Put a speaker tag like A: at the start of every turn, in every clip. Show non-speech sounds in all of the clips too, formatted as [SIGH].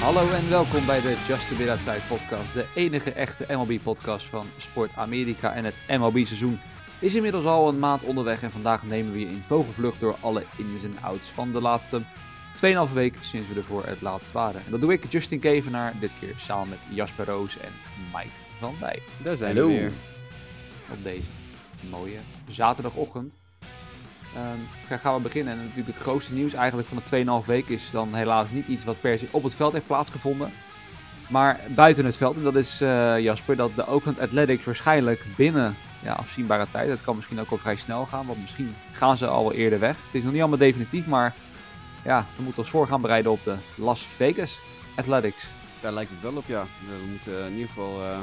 A: Hallo en welkom bij de Just a Bit Outside podcast. De enige echte MLB-podcast van Sport Amerika. En het MLB-seizoen is inmiddels al een maand onderweg. En vandaag nemen we je in vogelvlucht door alle ins en outs van de laatste 2,5 week sinds we er voor het laatst waren. En dat doe ik, Justin Kevenaar, dit keer samen met Jasper Roos en Mike van Dijk.
B: Daar zijn we weer.
A: Op deze mooie zaterdagochtend. Dan gaan we beginnen. En natuurlijk het grootste nieuws eigenlijk van de 2,5 week is dan helaas niet iets wat per se op het veld heeft plaatsgevonden. Maar buiten het veld. En dat is eh, Jasper, dat de Oakland Athletics waarschijnlijk binnen ja, afzienbare tijd. Het kan misschien ook al vrij snel gaan, want misschien gaan ze al wel eerder weg. Het is nog niet allemaal definitief, maar ja, we moeten ons voor gaan bereiden op de Las Vegas Athletics.
B: Daar lijkt het wel op, ja. We moeten in ieder geval eh,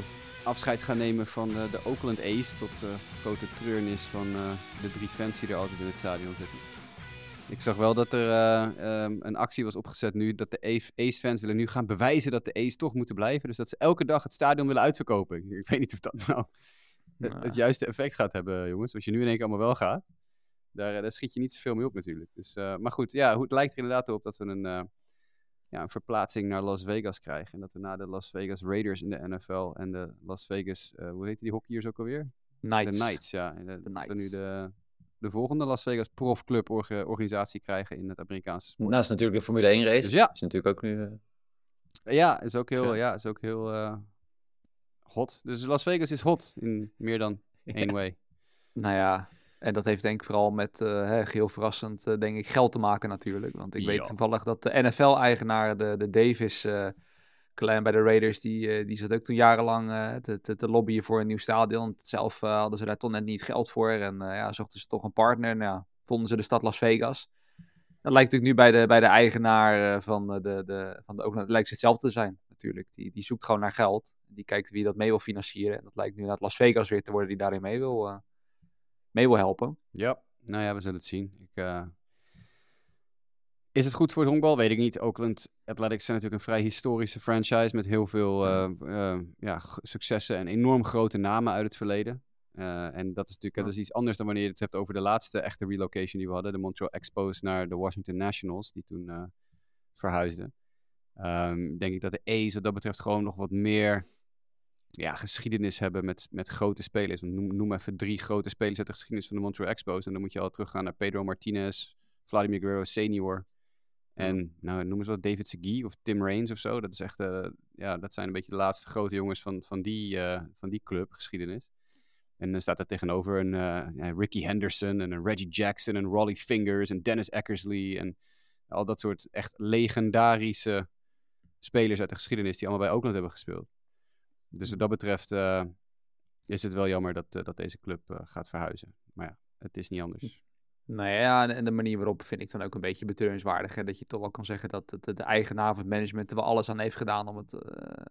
B: afscheid gaan nemen van eh, de Oakland A's. Tot eh, grote treurnis van eh, de drie fans die er altijd in het stadion zitten. Ik zag wel dat er eh, ehm, een actie was opgezet nu. Dat de A- A's-fans willen nu gaan bewijzen dat de A's toch moeten blijven. Dus dat ze elke dag het stadion willen uitverkopen. Ik weet niet of dat nou [LAUGHS] het,
A: Nou.
B: het juiste effect gaat hebben, jongens. Als je nu in één keer allemaal wel gaat. Daar, daar schiet je niet zoveel mee op natuurlijk. Dus, maar goed, ja, hoe- het lijkt er inderdaad op dat we een, ja, een verplaatsing naar Las Vegas krijgen. En dat we na de Las Vegas Raiders in de NFL en de Las Vegas, eh, hoe heet die hockeyers ook alweer?
A: Knights.
B: De Knights, ja. En De, dat we nu de, de volgende Las Vegas profclub orga- organisatie krijgen in het Amerikaanse sport.
C: Naast natuurlijk de Formule 1 race.
B: Dus ja.
C: Is natuurlijk ook nu... eh,
B: Ja, is ook heel, ja, is ook heel eh, hot. Dus Las Vegas is hot in meer dan [LAUGHS] één way.
A: Nou ja, en dat heeft denk ik vooral met, hè, geheel verrassend, eh, denk ik, geld te maken natuurlijk. Want ik
B: Ja.
A: weet toevallig dat de NFL-eigenaar, de, de Davis eh clan bij de Raiders, die, die zat ook toen jarenlang te, te, te lobbyen voor een nieuw stadion. Zelf hadden ze daar toch net niet geld voor en ja, zochten ze toch een partner. Nou, ja, vonden ze de stad Las Vegas. Dat lijkt natuurlijk nu bij de, bij de eigenaar van, de, de, van de Oakland, lijkt het hetzelfde te zijn natuurlijk. Die, die zoekt gewoon naar geld. Die kijkt wie dat mee wil financieren. En dat lijkt nu naar Las Vegas weer te worden die daarin mee wil, mee wil helpen.
B: Ja, nou ja, we zullen het zien. Ik, eh, Is het goed voor het honkbal? Weet ik niet. Oakland Athletics zijn natuurlijk een vrij historische franchise met heel veel eh, eh, ja, g- successen en enorm grote namen uit het verleden. Eh, en dat is natuurlijk
A: Ja.
B: dat is iets anders dan wanneer je het hebt over de laatste echte relocation die we hadden. De Montreal Expos naar de Washington Nationals, die toen eh, verhuisden. Ehm, denk ik dat de A's wat dat betreft gewoon nog wat meer ja, geschiedenis hebben met, met grote spelers. Noem, noem even drie grote spelers uit de geschiedenis van de Montreal Expos. En dan moet je al teruggaan naar Pedro Martinez, Vladimir Guerrero senior. En nou, noem eens wat David Segui of Tim Raines of zo. Dat, is echt, eh, ja, dat zijn een beetje de laatste grote jongens van, van, die, eh, van die club, geschiedenis. En dan staat er tegenover een eh, Ricky Henderson en een Reggie Jackson en Rolly Fingers en Dennis Eckersley. En al dat soort echt legendarische spelers uit de geschiedenis die allemaal bij Oakland hebben gespeeld. Dus wat dat betreft eh, is het wel jammer dat, eh, dat deze club eh, gaat verhuizen. Maar ja, het is niet anders.
A: Nou ja, en- de manier waarop vind ik dan ook een beetje betreurenswaardig. Hè? Dat je toch wel kan zeggen dat het, de eigenaar van het management er wel alles aan heeft gedaan om het,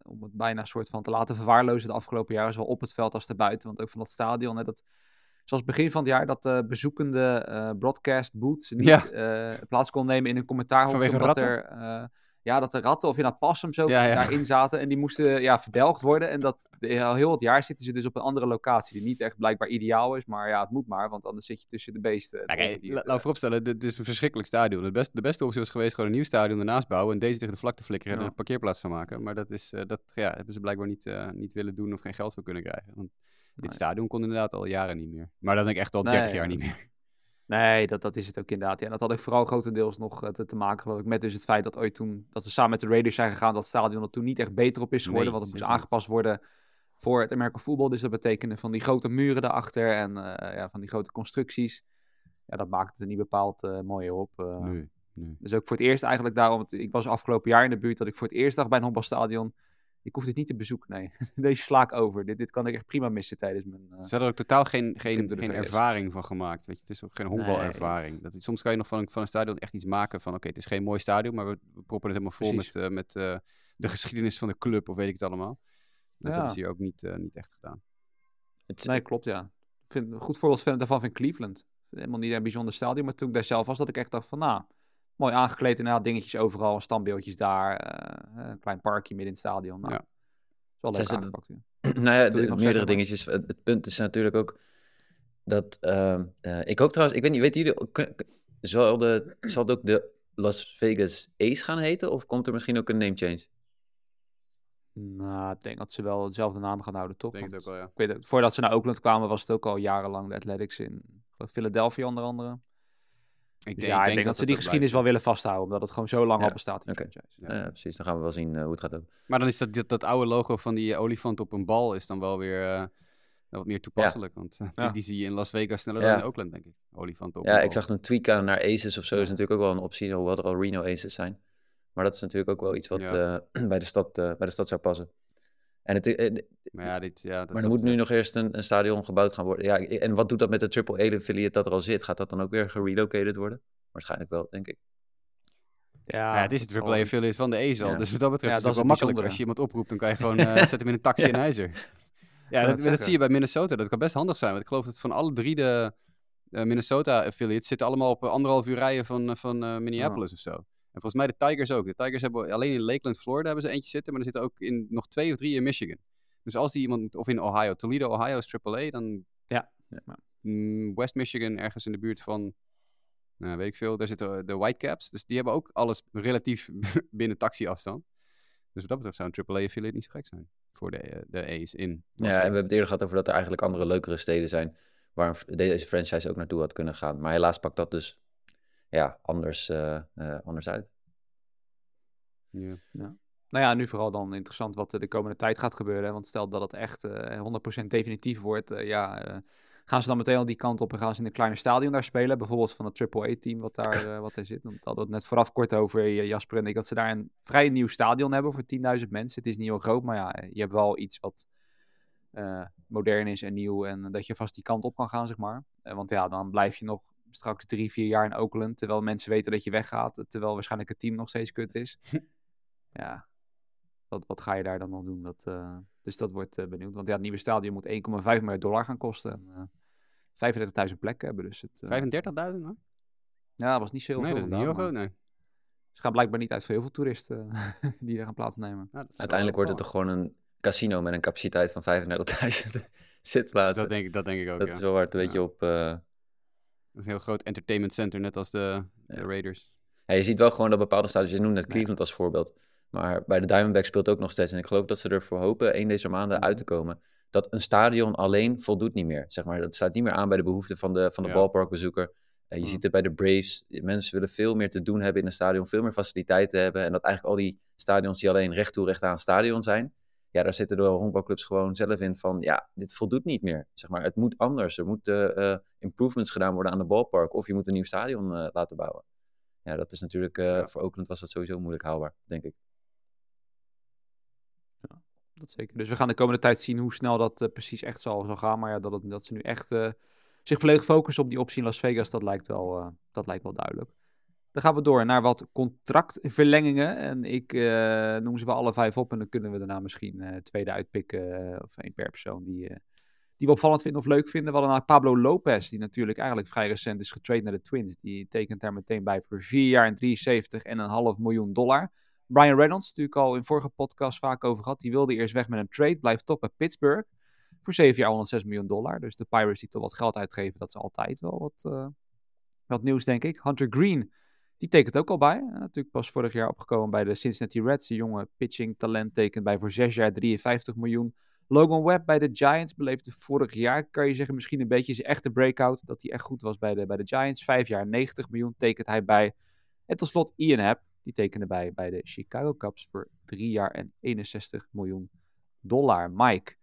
A: om het bijna soort van te laten verwaarlozen de afgelopen jaren. Zowel op het veld als erbuiten. Want ook van dat stadion, hè, dat, zoals begin van het jaar, dat de bezoekende eh, broadcast booths niet
B: Ja.
A: plaats kon nemen in een commentaar.
B: Vanwege
A: omdat
B: ratten?
A: er, ja, dat de ratten of in dat pas hem zo
B: Ja, ja.
A: daarin zaten. En die moesten ja, verdelgd worden. En dat al heel het jaar zitten ze dus op een andere locatie. Die niet echt blijkbaar ideaal is. Maar ja, het moet maar. Want anders zit je tussen de beesten.
B: Nou, kijk, la- vooropstellen, dit is een verschrikkelijk stadion. De, best, de beste optie was geweest gewoon een nieuw stadion ernaast bouwen en deze tegen de vlakte flikkeren en
A: Ja.
B: er een parkeerplaats van maken. Maar dat, is, eh, dat ja, hebben ze blijkbaar niet, eh, niet willen doen of geen geld voor kunnen krijgen. Want dit stadion kon inderdaad al jaren niet meer. Maar dan denk ik echt al 30
A: Nee,
B: jaar
A: ja.
B: niet meer.
A: Nee, dat, dat is het ook inderdaad. Ja, en dat had ik vooral grotendeels nog eh, te, te maken geloof ik, met dus het feit dat ooit toen, dat we samen met de Raiders zijn gegaan, dat het stadion er toen niet echt beter op is geworden.
B: Nee,
A: want het moest aangepast worden voor het American voetbal. Dus dat betekende van die grote muren daarachter en eh, ja, van die grote constructies. Ja, dat maakt het er niet bepaald eh mooier op. eh.
B: Nee, nee.
A: Dus ook voor het eerst eigenlijk daarom, ik was afgelopen jaar in de buurt dat ik voor het eerst dacht bij een honkbalstadion, ik hoef dit niet te bezoeken, nee. [LAUGHS] Deze sla ik over. Dit, dit kan ik echt prima missen tijdens mijn... eh,
B: Ze hadden er ook totaal geen, geen, geen ervaring van gemaakt. Weet je? Het is ook geen honkbalervaring.
A: Nee,
B: Dat, soms kan je nog van, een- van een stadion echt iets maken van... oké, het is geen mooi stadion, maar we, we proppen het helemaal vol
A: Precies.
B: met, eh, met eh, de geschiedenis van de club... of weet ik het allemaal. Dat
A: Ja.
B: hebben ze hier ook niet, eh, niet echt gedaan.
C: het,
A: Nee, klopt, ja. Vind, een goed voorbeeld vind, daarvan vind ik Cleveland. Helemaal niet een bijzonder stadion, maar toen ik daar zelf was, dat ik echt dacht van, nou, mooi aangekleed inderdaad, dingetjes overal, standbeeldjes daar, eh, een klein parkje midden in het stadion. Nou,
B: Ja.
A: is wel leuk aangepakt, ja. [CLEARS THROAT]
C: nou ja, de,
A: nog
C: meerdere
A: zeggen,
C: dingetjes. Het, het punt is natuurlijk ook dat... ehm, eh, ik hoop trouwens, ik weet niet, weten jullie... ook- Zal, de, zal het ook de Las Vegas Ace gaan heten? Of komt er misschien ook een name change?
A: Nou, ik denk dat ze wel dezelfde naam gaan houden, toch?
B: Ik denk het ook wel, ja.
A: ik weet het, voordat ze naar Oakland kwamen, was het ook al jarenlang de Athletics in Philadelphia onder andere.
B: Ik
A: Dus ja, ik denk dat, ze die geschiedenis wel willen vasthouden, omdat het gewoon zo lang
C: Ja,
A: al bestaat, franchise.
B: Ja.
C: Ja, precies. Dan gaan we wel zien eh, hoe het gaat ook.
B: Maar dan is dat, dat, dat oude logo van die olifant op een bal is dan wel weer eh, wat meer toepasselijk. Want eh, die,
A: Ja.
B: die zie je in Las Vegas sneller
C: Ja.
B: dan in Oakland, denk ik. Olifant op een
C: Ja,
B: bal.
C: ik zag een tweak aan naar Aces of zo. Is natuurlijk ook wel een optie, hoewel er al Reno Aces zijn. Maar dat is natuurlijk ook wel iets wat
B: Ja.
C: eh, [CLEARS THROAT] bij, de stad, eh, bij de stad zou passen. En het, eh,
B: Maar ja, dit, ja, dat
C: maar er moet nu nog eerst een, een stadion gebouwd gaan worden. Ja, en wat doet dat met de Triple A affiliate dat er al zit? Gaat dat dan ook weer gerelocated worden? Waarschijnlijk wel, denk ik.
A: Ja,
B: Ja, het is AAA
A: niet-
B: affiliate van de Ezel.
C: Ja.
B: Dus wat dat betreft
A: Ja,
B: is
A: dat
B: het
A: het
B: wel makkelijk.
A: bijzondere.
B: Als je iemand oproept, dan kan je [LAUGHS] gewoon eh zet hem in een taxi
C: Ja.
B: in IJzer. Ja,
A: het
B: dat, zie je bij Minnesota. Dat kan best handig zijn. Want ik geloof dat van alle drie de eh, Minnesota affiliates zitten allemaal op eh, anderhalf uur rijden van, eh, van eh, Minneapolis of zo. En volgens mij de Tigers ook. De Tigers hebben alleen in Lakeland, Florida hebben ze eentje zitten, maar er zitten ook in, nog twee of drie in Michigan. Dus als die iemand, of in Ohio, Toledo, Ohio is AAA, dan
A: Ja.
C: Ja.
B: Mm, West Michigan, ergens in de buurt van, nou, weet ik veel, daar zitten de Whitecaps. Dus die hebben ook alles relatief [LAUGHS] binnen taxiafstand. Dus wat dat betreft zou een AAA-affiliate niet zo gek zijn voor de, eh, de A's in.
C: Ja, en we hebben het eerder gehad over dat er eigenlijk andere leukere steden zijn waar deze franchise ook naartoe had kunnen gaan. Maar helaas pakt dat dus ja, anders, eh, eh, anders uit.
B: Ja.
A: Nou ja, nu vooral dan interessant wat er de komende tijd gaat gebeuren. Want stel dat het echt eh 100% definitief wordt, eh, ja, eh, gaan ze dan meteen al die kant op en gaan ze in een kleiner stadion daar spelen? Bijvoorbeeld van het AAA-team wat daar, eh, wat daar zit. Want hadden het net vooraf kort over, eh, Jasper en ik, dat ze daar een vrij nieuw stadion hebben voor 10.000 mensen. Het is niet heel groot, maar ja, je hebt wel iets wat eh, modern is en nieuw en dat je vast die kant op kan gaan, zeg maar. Eh, want ja, dan blijf je nog straks drie, vier jaar in Oakland, terwijl mensen weten dat je weggaat, terwijl waarschijnlijk het team nog steeds kut is. [LAUGHS] ja, wat, wat ga je daar dan nog doen? Dat, eh, dus dat wordt eh, benieuwd. Want ja, het nieuwe stadion moet 1,5 miljard dollar gaan kosten. En, eh 35.000 plekken hebben. Dus het, eh,
B: 35.000 hoor?
A: ja, dat was niet zo heel
B: Nee,
A: veel.
B: dat is niet heel
A: maar
B: nee.
A: Ze gaan blijkbaar niet uit voor heel veel toeristen [LAUGHS] die er gaan plaatsnemen.
B: Ja,
C: Uiteindelijk wordt het toch gewoon een casino met een capaciteit van 35.000 [LAUGHS] zitplaatsen.
B: Dat denk, ik- dat denk ik ook,
C: Dat
B: ja.
C: is wel waar het een beetje op...
B: Een heel groot entertainment center, net als de. Raiders.
C: Ja, je ziet wel gewoon dat bepaalde stadions, je noemt net. Cleveland als voorbeeld, maar bij de Diamondbacks speelt ook nog steeds, en ik geloof dat ze ervoor hopen een deze maanden
B: Mhm.
C: uit te komen, dat een stadion alleen voldoet niet meer. Zeg maar, dat staat niet meer aan bij de behoeften van de, van de
B: Ja.
C: ballparkbezoeker. Eh, je
A: Mhm.
C: ziet het bij de Braves, mensen willen veel meer te doen hebben in een stadion, veel meer faciliteiten hebben, en dat eigenlijk al die stadions die alleen recht toe recht aan stadion zijn, ja, daar zitten de honkbalclubs gewoon zelf in van, ja, dit voldoet niet meer. Zeg maar, het moet anders. Er moeten eh, improvements gedaan worden aan de ballpark, of je moet een nieuw stadion eh, laten bouwen. Ja, dat is natuurlijk, eh,
B: Ja.
C: voor Oakland was dat sowieso moeilijk haalbaar, denk ik.
A: Dat zeker. Dus we gaan de komende tijd zien hoe snel dat precies echt zal, zal gaan. Maar ja, dat, het, dat ze nu echt zich volledig focussen op die optie in Las Vegas, dat lijkt wel, dat lijkt wel duidelijk. Dan gaan we door naar wat contractverlengingen. En ik eh, noem ze wel alle vijf op. En dan kunnen we daarna misschien eh tweede uitpikken. eh, of één per persoon die, die we opvallend vinden of leuk vinden. We hadden Pablo Lopez, die natuurlijk eigenlijk vrij recent is getraind naar de Twins. Die tekent daar meteen bij voor vier jaar en 73 en een half miljoen dollar. Brian Reynolds, natuurlijk al in vorige podcast vaak over gehad. Die wilde eerst weg met een trade, blijft top bij Pittsburgh. Voor 7 jaar 106 miljoen dollar. Dus de Pirates die toch wat geld uitgeven, dat is altijd wel wat, wat nieuws, denk ik. Hunter Green, die tekent ook al bij. Natuurlijk pas vorig jaar opgekomen bij de Cincinnati Reds. Een jonge pitching talent tekent bij voor 6 jaar 53 miljoen. Logan Webb bij de Giants beleefde vorig jaar, kan je zeggen, misschien een beetje zijn echte breakout. Dat hij echt goed was bij de, bij de Giants. 5 jaar 90 miljoen tekent hij bij. En tot slot Ian Happ, die tekende bij bij de Chicago Cubs voor 3 jaar en 61 miljoen dollar. Mike,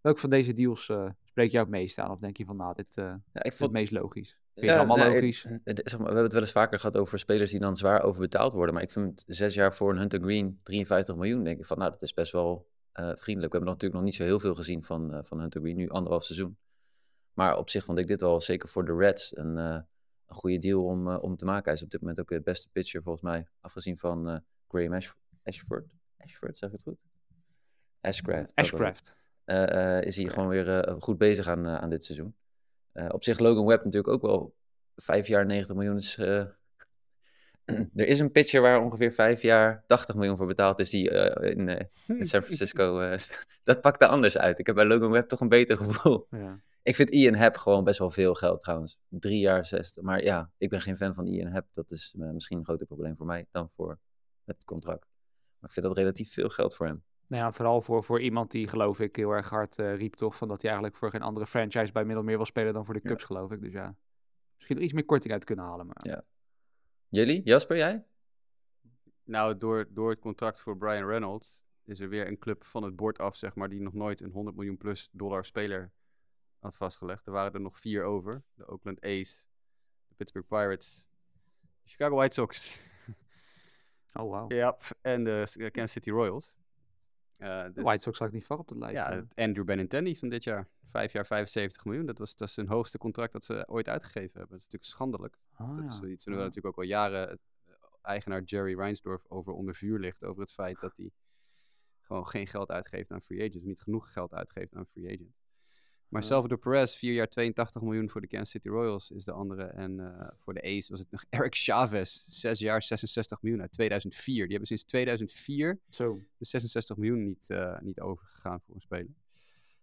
A: welke van deze deals eh, spreek jou het meest aan? Of denk je van, nou, dit eh,
C: Ja, ik
A: is het
C: vond,
A: meest logisch? Vind je
C: Ja,
A: allemaal
C: nou, het-
A: logisch?
C: het- zeg maar, we hebben het wel eens vaker gehad over spelers die dan zwaar overbetaald worden. Maar ik vind zes jaar voor een Hunter Green 53 miljoen, denk ik van, nou, dat is best wel eh, vriendelijk. We hebben natuurlijk nog niet zo heel veel gezien van, eh, van Hunter Green, nu anderhalf seizoen. Maar op zich vond ik dit wel, zeker voor de Reds, een, eh, een goede deal om, om te maken. Hij is op dit moment ook de beste pitcher, volgens mij, afgezien van eh, Graham Ash Ashford. Ashford, zeg ik het goed? Ashcraft.
A: Ashcraft.
C: eh, eh, is hij gewoon weer eh, goed bezig aan, aan dit seizoen. Eh, op zich Logan Webb natuurlijk ook wel vijf jaar 90 miljoen is... eh, [CLEARS THROAT] er is een pitcher waar ongeveer vijf jaar 80 miljoen voor betaald is die eh, in, in San Francisco... [LAUGHS] [LAUGHS] dat pakte anders uit. Ik heb bij Logan Webb toch een beter gevoel.
A: Ja.
C: Ik vind Ian Happ gewoon best wel veel geld trouwens. Drie jaar zesde. Maar ja, ik ben geen fan van Ian Happ. Dat is misschien een groter probleem voor mij dan voor het contract. Maar ik vind dat relatief veel geld voor hem.
A: Nou ja, vooral voor, voor iemand die, geloof ik, heel erg hard eh, riep toch... van dat hij eigenlijk voor geen andere franchise bij middel meer wil spelen dan voor de
C: Ja.
A: Cubs, geloof ik. Dus ja, misschien er iets meer korting uit kunnen halen. Maar...
C: Ja. Jullie? Jasper, jij?
B: Nou, door, door het contract voor Brian Reynolds is er weer een club van het bord af, zeg maar, die nog nooit een 100 miljoen plus dollar speler had vastgelegd. Er waren er nog vier over. De Oakland A's, de Pittsburgh Pirates, de Chicago White Sox,
A: Oh, wauw. [LAUGHS]
B: ja, en de Kansas City Royals. Dus,
A: White Sox zag ik niet voor op de lijst.
B: ja,
A: maar-
B: Andrew Benintendi van dit jaar. Vijf jaar 75 miljoen. Dat was, dat is hun hoogste contract dat ze ooit uitgegeven hebben. Dat is natuurlijk schandelijk.
A: Ah,
B: Dat is
A: ja.
B: zoiets waar
A: Ja.
B: natuurlijk ook al jaren eh, eigenaar Jerry Reinsdorf over onder vuur ligt. Over het feit dat hij gewoon geen geld uitgeeft aan free agents. Niet genoeg geld uitgeeft aan free agents. Maar
A: Ja.
B: Salvador Perez, vier jaar 82 miljoen voor de Kansas City Royals is de andere. En eh, voor de A's was het nog [LAUGHS] Eric Chavez, zes jaar 66 miljoen uit 2004. Die hebben sinds 2004
A: Zo.
B: de 66 miljoen niet, eh, niet overgegaan voor een speler.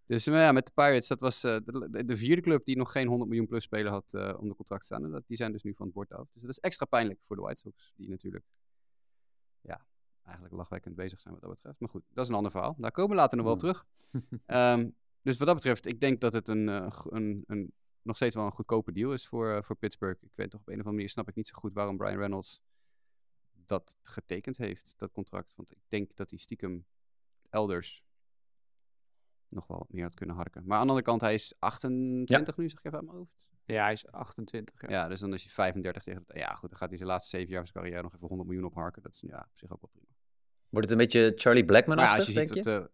B: Dus maar ja, met de Pirates, dat was eh, de, de- de vierde club die nog geen 100 miljoen plus speler had eh onder contract staan. En dat, die zijn dus nu van het bord af. Dus dat is extra pijnlijk voor de White Sox, die natuurlijk ja, eigenlijk lachwekkend bezig zijn wat dat betreft. Maar goed, dat is een ander verhaal. Daar komen we later nog wel op
C: Ja.
B: terug. Ehm, dus wat dat betreft, ik denk dat het een, eh, een, een, nog steeds wel een goedkope deal is voor, eh, voor Pittsburgh. Ik weet toch op een of andere manier snap ik niet zo goed waarom Brian Reynolds dat getekend heeft, dat contract. Want ik denk dat hij stiekem elders nog wel meer had kunnen harken. Maar aan de andere kant, hij is 28 nu, zeg ik even uit mijn hoofd.
A: Ja, hij is 28. Ja.
B: Ja, dus dan is hij 35 tegen... het- Ja, goed, dan gaat hij zijn laatste zeven jaar van zijn carrière nog even 100 miljoen opharken. Dat is ja, op zich ook wel prima.
C: Wordt het een beetje Charlie
B: ja,
C: Blackman-achtig,
B: als je
C: denk je?
B: dat... eh,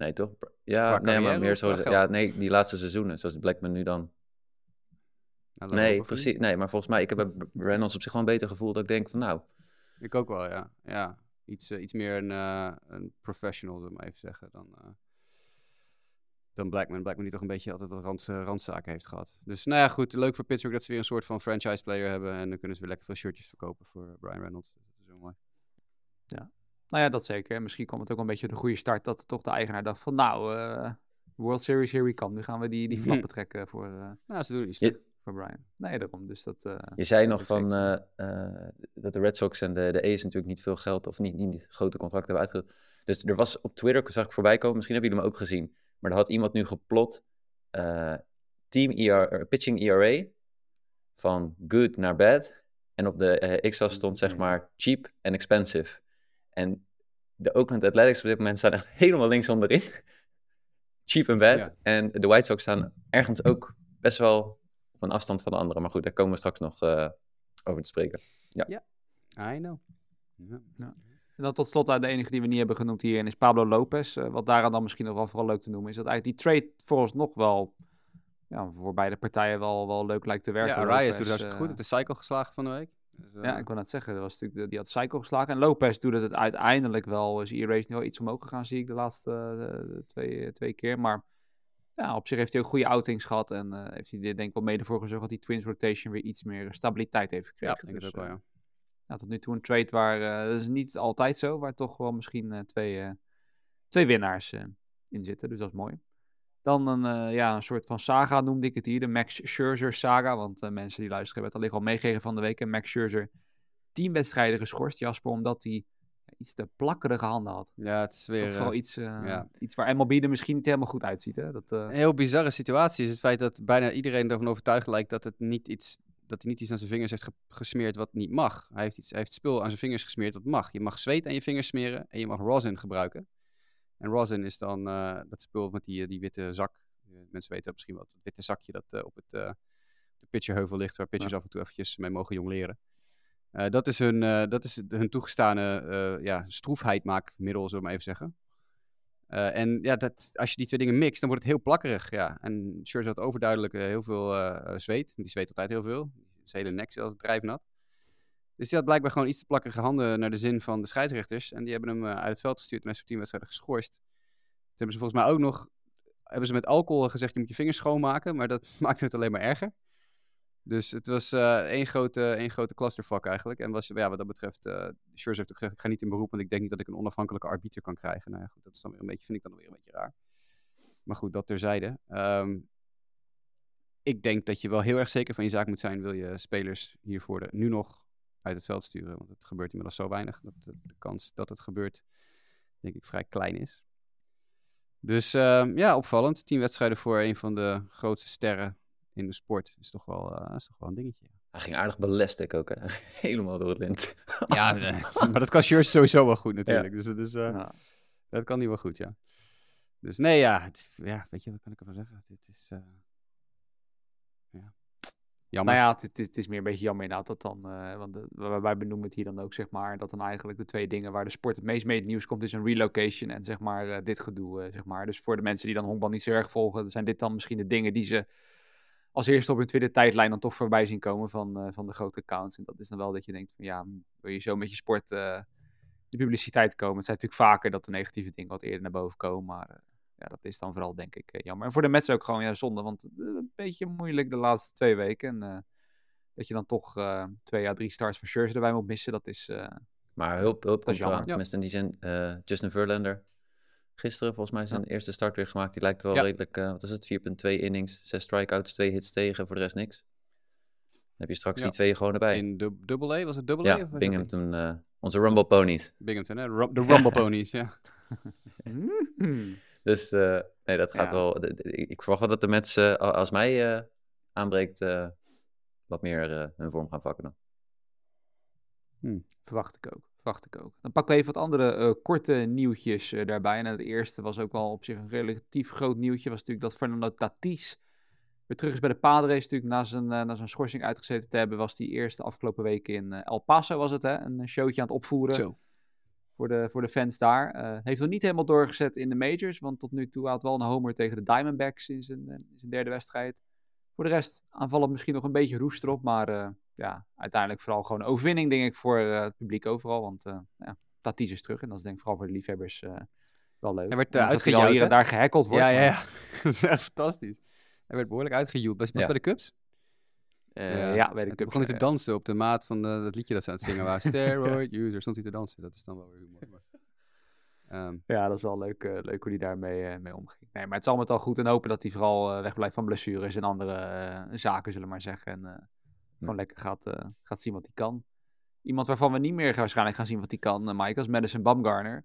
C: Nee, toch? Ja, nee, maar meer zo... Ja, nee, die laatste seizoenen, zoals Blackman nu dan.
B: nou,
C: Nee, precies. Nee, maar volgens mij, ik heb bij Reynolds op zich wel een beter gevoel dat ik denk van, nou,
B: Ik ook wel, ja. ja. Iets, eh, iets meer een, eh, een professional, zullen we maar even zeggen, dan, eh, dan Blackman. Blackman die toch een beetje altijd wat rand, randzaken heeft gehad. Dus nou ja, goed. Leuk voor Pittsburgh dat ze weer een soort van franchise player hebben. En dan kunnen ze weer lekker veel shirtjes verkopen voor Brian Reynolds. Dus dat is heel mooi.
A: Nou ja, dat zeker. En Misschien kwam het ook een beetje de goede start dat toch de eigenaar dacht van nou, eh, World Series, here we come. Nu gaan we die, die
B: Mhm.
A: flappen trekken voor, eh,
B: Nou, ze doen het niet
C: Je-
A: voor Brian. Nee, daarom. Dus dat... eh,
C: Je zei
A: dat
C: nog van eh, eh, dat de Red Sox en de, de A's natuurlijk niet veel geld of niet, niet grote contracten hebben uitge... Dus er was op Twitter, zag ik voorbij komen, misschien hebben jullie hem ook gezien, maar er had iemand nu geplot eh, team ER, eh, pitching ERA van good naar bad. En op de eh, X-as stond zeg maar cheap en expensive. En de Oakland Athletics op dit moment staan echt [LAUGHS] helemaal links onderin. cheap en bad.
B: Ja.
C: En de White Sox staan ergens ook best wel op een afstand van de anderen. Maar goed, daar komen we straks nog eh, over te spreken.
B: I know. Ja.
A: En dan tot slot uit de enige die we niet hebben genoemd hierin is Pablo Lopez. Eh, wat daaraan dan misschien nog wel vooral leuk te noemen is dat eigenlijk die trade vooralsnog wel ja, voor beide partijen wel, wel leuk lijkt te werken.
B: Ja, Arias doet hartstikke
A: eh,
B: goed. Op de cycle geslagen van de week. Dus, eh,
A: Ja, ik wil net zeggen, dat was natuurlijk de, die had cycle geslagen. En Lopez doet het uiteindelijk wel. Is E-Race nu wel iets omhoog gegaan, zie ik de laatste eh, twee, twee keer. Maar ja, op zich heeft hij ook goede outings gehad. En eh, heeft hij er denk ik wel mede voor gezorgd dat die Twins rotation weer iets meer stabiliteit heeft
B: ja,
A: gekregen.
B: ik denk
A: Dus,
B: ook wel,
A: eh,
B: ja.
A: ja, tot nu toe een trade waar, eh, dat is niet altijd zo, waar toch wel misschien eh, twee, eh, twee winnaars eh, in zitten. Dus dat is mooi. Dan een, eh, ja, een soort van saga noemde ik het hier, de Max Scherzer saga. Want eh, mensen die luisteren hebben het al al meegegeven van de week. En Max Scherzer tien wedstrijden geschorst, Jasper, omdat hij iets te plakkerige handen had.
B: Ja, het is weer...
A: toch wel
B: eh,
A: iets,
B: ja.
A: iets waar MLB er misschien niet helemaal goed uitziet. Hè? Dat,
B: Een heel bizarre situatie is het feit dat bijna iedereen ervan overtuigd lijkt dat, het niet iets, dat hij niet iets aan zijn vingers heeft ge- gesmeerd wat niet mag. Hij heeft, iets, hij heeft spul aan zijn vingers gesmeerd wat mag. Je mag zweet aan je vingers smeren en je mag rosin gebruiken. En rosin is dan eh, dat spul met die, eh, die witte zak. Eh, mensen weten misschien wel, het witte zakje dat op het, de pitcherheuvel ligt, waar pitchers af en toe eventjes mee mogen jongleren. Eh, dat is hun, eh, dat is hun toegestane ja, stroefheidmaakmiddel, zullen we maar even zeggen. En ja, dat, als je die twee dingen mixt, dan wordt het heel plakkerig. Ja. En Scherzer had overduidelijk heel veel zweet. Die zweet altijd heel veel. Zijn hele nek zelfs drijfnat. Dus die had blijkbaar gewoon iets te plakkerige handen naar de zin van de scheidsrechters. En die hebben hem eh, uit het veld gestuurd en hij is voor tien wedstrijden geschorst. Toen hebben ze volgens mij ook nog hebben ze met alcohol gezegd, je moet je vingers schoonmaken. Maar dat [LAUGHS] maakte het alleen maar erger. Dus het was eh één, grote, één grote clusterfuck eigenlijk. En was, ja, wat dat betreft, eh Scherzer heeft ook gezegd, ik ga niet in beroep, want ik denk niet dat ik een onafhankelijke arbiter kan krijgen. Nou ja, goed, dat is dan weer een beetje, vind ik dan weer een beetje raar. Maar goed, dat terzijde. Ehm, ik denk dat je wel heel erg zeker van je zaak moet zijn, wil je spelers hiervoor nu nog uit het veld sturen. Want het gebeurt inmiddels zo weinig. Dat de, de kans dat het gebeurt denk ik vrij klein is. Dus uh, ja, opvallend. Tien wedstrijden voor een van de grootste sterren in de sport is toch wel, uh, is toch wel een dingetje.
C: Hij ging aardig balestic ook, hè? [LAUGHS] Helemaal door het lint. [LAUGHS]
B: ja, [LAUGHS] maar dat kan Shirts sowieso wel goed natuurlijk. Ja. Dus, dus uh, ja. dat kan niet wel goed, ja. Dus nee, ja, het, ja, weet je, wat kan ik ervan zeggen? Dit is, uh, ja, jammer.
A: Nou ja, het, het, is meer een beetje jammer inderdaad dat dan, uh, want de, wij benoemen het hier dan ook, zeg maar, dat dan eigenlijk de twee dingen waar de sport het meest mee het nieuws komt, is een relocation en zeg maar uh, dit gedoe, zeg maar. Dus voor de mensen die dan honkbal niet zo erg volgen, zijn dit dan misschien de dingen die ze als eerste op hun tweede tijdlijn dan toch voorbij zien komen van, van de grote accounts. En dat is dan wel dat je denkt van ja, wil je zo met je sport de publiciteit komen. Het zijn natuurlijk vaker dat de negatieve dingen wat eerder naar boven komen. Maar ja, dat is dan vooral denk ik uh, jammer. En voor de Mets ook gewoon ja, zonde. Want uh, een beetje moeilijk de laatste twee weken. En dat je dan toch twee à drie starts van Scherzer erbij moet missen. Dat is...
C: maar hulp, hulp komt jammer. Tenminste in die zin, Justin Verlander. Gisteren volgens mij zijn
B: ja.
C: eerste start weer gemaakt. Die lijkt wel ja. redelijk, wat is het, 4.2 innings. Zes strikeouts, twee hits tegen. Voor de rest niks. Dan heb je straks die twee gewoon erbij.
B: In dubbel A, was het dubbel
C: ja,
B: A?
C: Binghamton... Onze Rumble Ponies.
B: Binghamton, hè? De Rumble [LAUGHS] Ponies, ja. [LAUGHS] [LAUGHS]
C: dus uh, nee, dat gaat ja. wel. Ik verwacht wel dat de Mets, uh, als mij uh, aanbreekt, wat meer hun vorm gaan vakken dan.
A: Hmm. Verwacht ik ook. Verwacht ik ook. Dan pakken we even wat andere korte nieuwtjes daarbij. En het eerste was ook wel op zich een relatief groot nieuwtje. Was natuurlijk dat Fernando Tatis weer terug is bij de Padres. Natuurlijk na zijn, uh, na zijn schorsing uitgezeten te hebben, was die eerste afgelopen weken in uh, El Paso was het, hè? Een showtje aan het opvoeren.
B: Zo.
A: Voor de, voor de fans daar. Uh, heeft nog niet helemaal doorgezet in de majors, want tot nu toe had wel een homer tegen de Diamondbacks in zijn, in zijn derde wedstrijd. Voor de rest aanvallen misschien nog een beetje roest erop, maar ja, uiteindelijk vooral gewoon overwinning, denk ik, voor het publiek overal. Want ja, Tatis is terug en dat is denk ik vooral voor de liefhebbers wel leuk.
B: Hij werd uitgejaagd,
A: hier en daar gehackeld wordt.
B: Ja, ja, ja. [LAUGHS] dat is echt fantastisch. Hij werd behoorlijk uitgejoeld. Was, was
C: Ja.
B: bij de Cubs?
A: Uh, ja. ja, weet ik.
B: toen begon hij te dansen op de maat van eh, dat liedje dat ze aan het zingen waren. [LAUGHS] Steroid user, stond hij te dansen. Dat is dan wel weer humor. Maar, [LAUGHS] ehm,
A: Ja, dat is wel leuk, eh, leuk hoe hij daarmee eh, mee omging. Nee, maar het is al met al goed en hopen dat hij vooral eh, wegblijft van blessures en andere eh, zaken, zullen we maar zeggen. En eh, gewoon lekker gaat, eh, gaat zien wat hij kan. Iemand waarvan we niet meer waarschijnlijk gaan zien wat hij kan, eh, Mike, is Madison Bumgarner.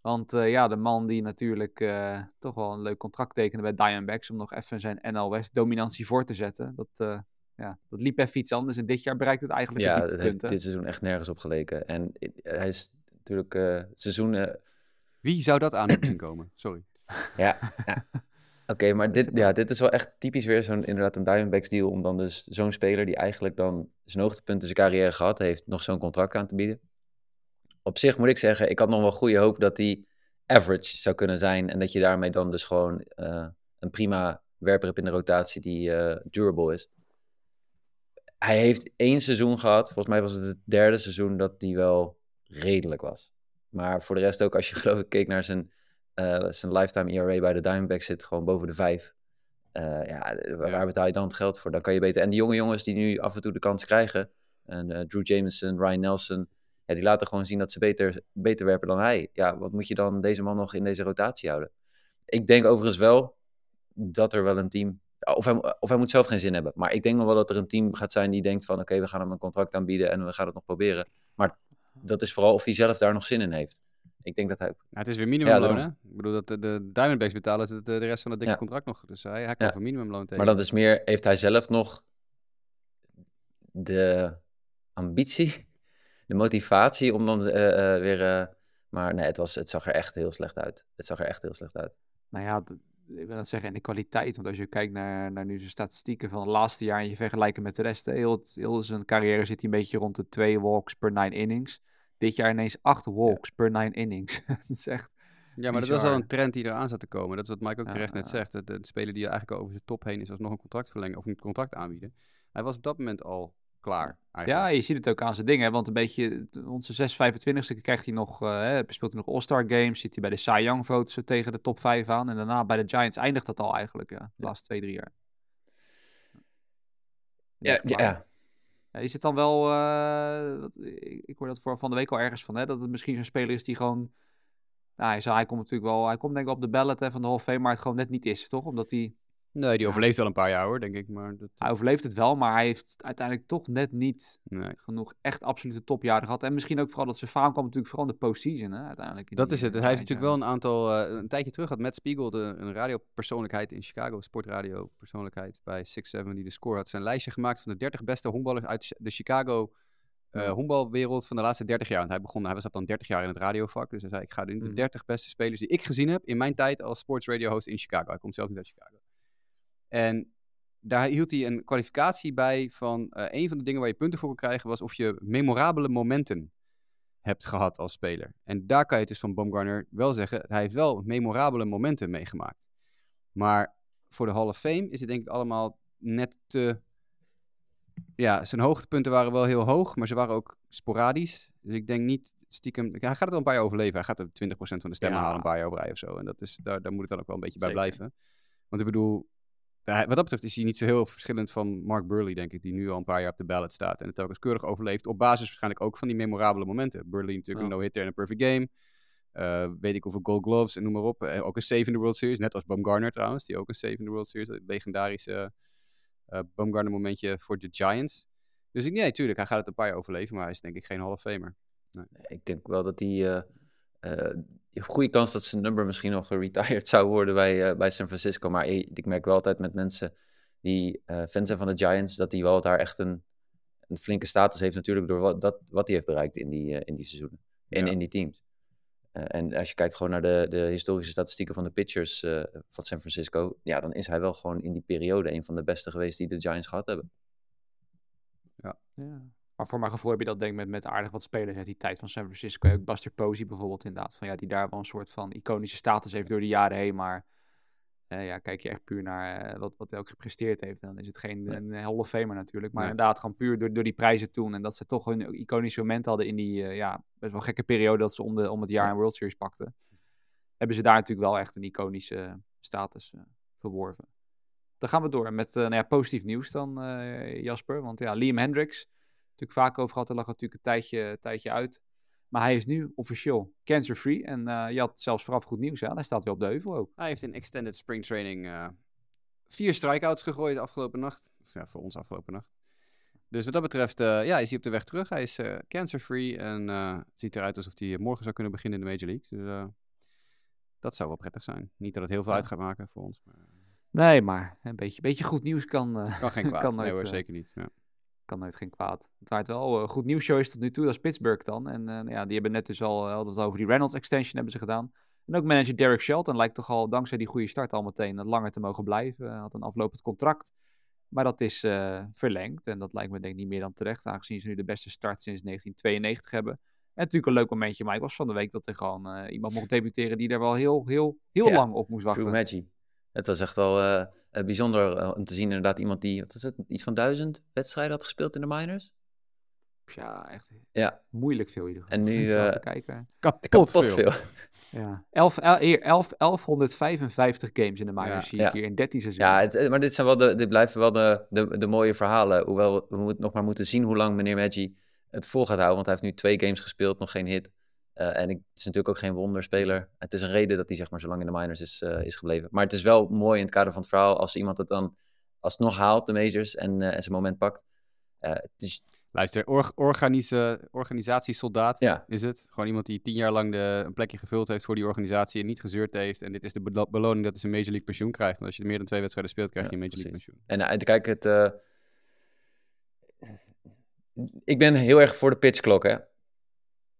A: Want eh, ja, de man die natuurlijk eh, toch wel een leuk contract tekende bij Diamondbacks om nog even zijn NL West dominantie voor te zetten. Dat, eh, ja, dat liep even iets anders en dit jaar bereikt het eigenlijk
C: Ja,
A: het
C: heeft dit seizoen echt nergens op geleken. En hij is natuurlijk eh, het seizoen... eh,
B: wie zou dat aan zien komen? [CLEARS THROAT] Sorry.
C: ja, ja. [LAUGHS] Oké, maar dit, ja, dit is wel echt typisch weer zo'n inderdaad een Diamondbacks deal om dan dus zo'n speler die eigenlijk dan zijn hoogtepunt in zijn carrière gehad heeft, nog zo'n contract aan te bieden. Op zich moet ik zeggen, ik had nog wel goede hoop dat hij average zou kunnen zijn en dat je daarmee dan dus gewoon eh, een prima werper hebt in de rotatie die eh, durable is. Hij heeft één seizoen gehad, volgens mij was het het derde seizoen dat hij wel redelijk was. Maar voor de rest ook, als je [LAUGHS] geloof ik keek naar zijn, eh, zijn lifetime ERA bij de Diamondbacks zit gewoon boven de vijf. Eh, ja, waar, waar betaal je dan het geld voor? Dan kan je beter. En die jonge jongens die nu af en toe de kans krijgen, en, eh, Drew Jameson, Ryan Nelson, ja, die laten gewoon zien dat ze beter, beter werpen dan hij. Ja, wat moet je dan deze man nog in deze rotatie houden? Ik denk overigens wel dat er wel een team. Of hij, of hij moet zelf geen zin hebben. Maar ik denk nog wel dat er een team gaat zijn die denkt van oké, we gaan hem een contract aanbieden en we gaan het nog proberen. Maar dat is vooral of hij zelf daar nog zin in heeft. Ik denk dat hij.
B: Nou, het is weer minimumloon, hè? Ik bedoel, dat de, de Diamondbacks betalen de, de rest van het dikke
C: Ja.
B: contract nog. Dus hij, hij kan
C: Ja.
B: voor minimumloon tegen.
C: Maar dat is meer, heeft hij zelf nog de ambitie, [LAUGHS] de motivatie om dan eh, eh, weer. eh, maar nee, het, was, het zag er echt heel slecht uit. Het zag er echt heel slecht uit.
A: Nou ja, ik wil dat zeggen, en de kwaliteit. Want als je kijkt naar, naar nu zijn statistieken van het laatste jaar en je vergelijkt met de rest, heel, heel zijn carrière zit hij een beetje rond de twee walks per nine innings. Dit jaar ineens acht walks per nine innings. [LAUGHS] dat is echt...
B: Ja, maar dat was wel
A: bizar.
B: een trend die eraan zat te komen. Dat is wat Mike ook
A: Ja,
B: terecht net zegt. De, de speler die eigenlijk over zijn top heen is, als nog een contract verlengen of een contract aanbieden. Hij was op dat moment al klaar.
A: Ja, je ziet het ook aan zijn dingen. Want een beetje, onze 625ste krijgt hij nog, eh, hè, speelt hij nog All-Star Games. Zit hij bij de Cy Young votes tegen de top 5 aan. En daarna bij de Giants eindigt dat al eigenlijk, ja. De laatste twee, drie jaar.
C: Ja, ja, ja.
A: Is het dan wel, eh, dat- ik, ik hoor dat voor van de week al ergens van, hè, dat het misschien zo'n speler is die gewoon, nou, hij, hij komt natuurlijk wel, hij komt denk ik op de ballot hè, van de Hall of Fame, maar het gewoon net niet is, toch? Omdat hij
B: Nee, die overleeft wel een paar jaar hoor, denk ik. Maar dat,
A: Hij overleeft het wel, maar hij heeft uiteindelijk toch net niet
B: nee.
A: genoeg echt absolute topjaren gehad. En misschien ook vooral dat zijn faam kwam natuurlijk vooral in de postseason, hè, uiteindelijk. in
B: Dat is het.
A: eh,
B: Hij heeft natuurlijk wel een aantal, eh, een tijdje terug had Matt Spiegel, de, een radiopersoonlijkheid in Chicago, sportradio persoonlijkheid bij 6-7 die de score had, zijn lijstje gemaakt van de 30 beste honkballers uit de Chicago eh honkbalwereld van de laatste 30 jaar. Want hij begon, hij was dat dan 30 jaar in het radiovak, dus hij zei ik ga de, de
A: Mhm.
B: 30 beste spelers die ik gezien heb in mijn tijd als sportsradio host in Chicago. Hij komt zelf niet uit Chicago. En daar hield hij een kwalificatie bij van eh, een van de dingen waar je punten voor kon krijgen was of je memorabele momenten hebt gehad als speler. En daar kan je het dus van Baumgartner wel zeggen, hij heeft wel memorabele momenten meegemaakt. Maar voor de Hall of Fame is het denk ik allemaal net te... Ja, zijn hoogtepunten waren wel heel hoog, maar ze waren ook sporadisch. Dus ik denk niet stiekem... Hij gaat het wel een paar jaar overleven. Hij gaat er 20% van de stemmen
A: Ja.
B: halen een paar jaar op rij of zo. En dat is, daar, daar moet het dan ook wel een beetje bij blijven. Want ik bedoel, wat dat betreft is hij niet zo heel verschillend van Mark Burley, denk ik, die nu al een paar jaar op de ballot staat en het telkens keurig overleeft. Op basis waarschijnlijk ook van die memorabele momenten. Burley natuurlijk
A: Ja.
B: een no-hitter en een perfect game. Eh, weet ik hoeveel gold gloves en noem maar op. Eh, ook een save in de World Series, net als Baumgartner trouwens, die ook een save in de World Series. Het legendarische eh Baumgartner momentje voor de Giants. Dus ik, nee, tuurlijk, hij gaat het een paar jaar overleven, maar hij is denk ik geen Hall of Famer.
C: Ik denk wel dat hij. Goede kans dat zijn nummer misschien nog geretired zou worden bij, eh, bij San Francisco. Maar ik, merk wel altijd met mensen die eh fan zijn van de Giants, dat hij wel daar echt een, een flinke status heeft natuurlijk door wat, dat, wat hij heeft bereikt in die, eh, in die seizoenen. En
B: Ja.
C: in die teams. Eh, en als je kijkt gewoon naar de, de historische statistieken van de pitchers eh, van San Francisco, ja, dan is hij wel gewoon in die periode een van de beste geweest die de Giants gehad hebben.
A: Ja. Maar voor mijn gevoel heb je dat denk ik met, met aardig wat spelers uit die tijd van San Francisco. Ook Buster Posey bijvoorbeeld inderdaad. Van, ja, die daar wel een soort van iconische status heeft door de jaren heen. Maar eh, ja, kijk je echt puur naar eh, wat, wat hij ook gepresteerd heeft. Dan is het geen
C: Nee.
A: een Hall of Famer natuurlijk. Maar
B: Nee.
A: inderdaad gewoon puur door, door die prijzen toen. En dat ze toch een iconische moment hadden in die eh, ja, best wel gekke periode dat ze om, de, om het jaar
C: Ja.
A: een World Series pakten. Hebben ze daar natuurlijk wel echt een iconische status eh, verworven. Dan gaan we door met eh, nou ja, positief nieuws dan, eh, Jasper. Want ja, Liam Hendricks, natuurlijk vaak over gehad, hij lag natuurlijk een tijdje, tijdje uit. Maar hij is nu officieel cancer-free. En eh, je had zelfs vooraf goed nieuws, hè? Hij staat weer op de heuvel ook.
B: Hij heeft in extended spring training eh, vier strikeouts gegooid de afgelopen nacht. Of ja, voor ons afgelopen nacht. Dus wat dat betreft, eh, ja, is hij op de weg terug. Hij is cancer-free en ziet eruit alsof hij morgen zou kunnen beginnen in de Major League. Dus dat zou wel prettig zijn. Niet dat het heel veel uit gaat maken voor ons. Maar
A: Nee, maar een beetje, beetje goed nieuws kan,
B: kan geen [LAUGHS] kwaad.
A: Kan
B: nee hoor, zeker niet. Ja.
A: Kan nooit geen kwaad. Het waard wel een goed nieuwsshow is tot nu toe, dat is Pittsburgh dan. En eh, nou ja, die hebben net dus al, eh, hadden het over die Reynolds extension hebben ze gedaan. En ook manager Derek Shelton lijkt toch al dankzij die goede start al meteen eh, langer te mogen blijven. Hij had een aflopend contract. Maar dat is eh, verlengd en dat lijkt me denk ik niet meer dan terecht, aangezien ze nu de beste start sinds 1992 hebben. En natuurlijk een leuk momentje, maar ik was van de week dat er gewoon eh, iemand mocht debuteren die er wel heel, heel, heel
C: Ja,
A: lang op moest wachten.
C: True Maggi. Het was echt wel eh, eh, bijzonder eh, om te zien inderdaad iemand die, wat is het, iets van duizend wedstrijden had gespeeld in de minors.
A: Ja, echt
C: Ja,
A: moeilijk veel in ieder geval.
C: En nu, [LAUGHS] eh,
A: even kijken.
B: Kapot,
C: kapot
B: veel.
C: veel.
A: Ja, 11, el- hier, 11, 1155 games in de minors
B: Ja.
A: zie ik
C: Ja.
A: hier in 13 seizoenen.
C: Ja, het, maar dit, zijn wel de, dit blijven wel de, de, de mooie verhalen. Hoewel we moet, nog maar moeten zien hoe lang meneer Maggi het vol gaat houden. Want hij heeft nu twee games gespeeld, nog geen hit. Eh, en ik, het is natuurlijk ook geen wonderspeler. Het is een reden dat hij zeg maar, zo lang in de minors is, eh, is gebleven. Maar het is wel mooi in het kader van het verhaal als iemand het dan alsnog haalt, de majors, en, eh, en zijn moment pakt. Het is,
B: Luister, organise, organisatiesoldaat
C: ja,
B: is het. Gewoon iemand die tien jaar lang de, een plekje gevuld heeft voor die organisatie en niet gezeurd heeft. En dit is de belo- beloning dat hij zijn Major League pensioen krijgt. Want als je meer dan twee wedstrijden speelt, krijg je
C: Ja,
B: een Major League
C: precies.
B: pensioen.
C: En kijk, het, uh, ik ben heel erg voor de pitchklok, hè.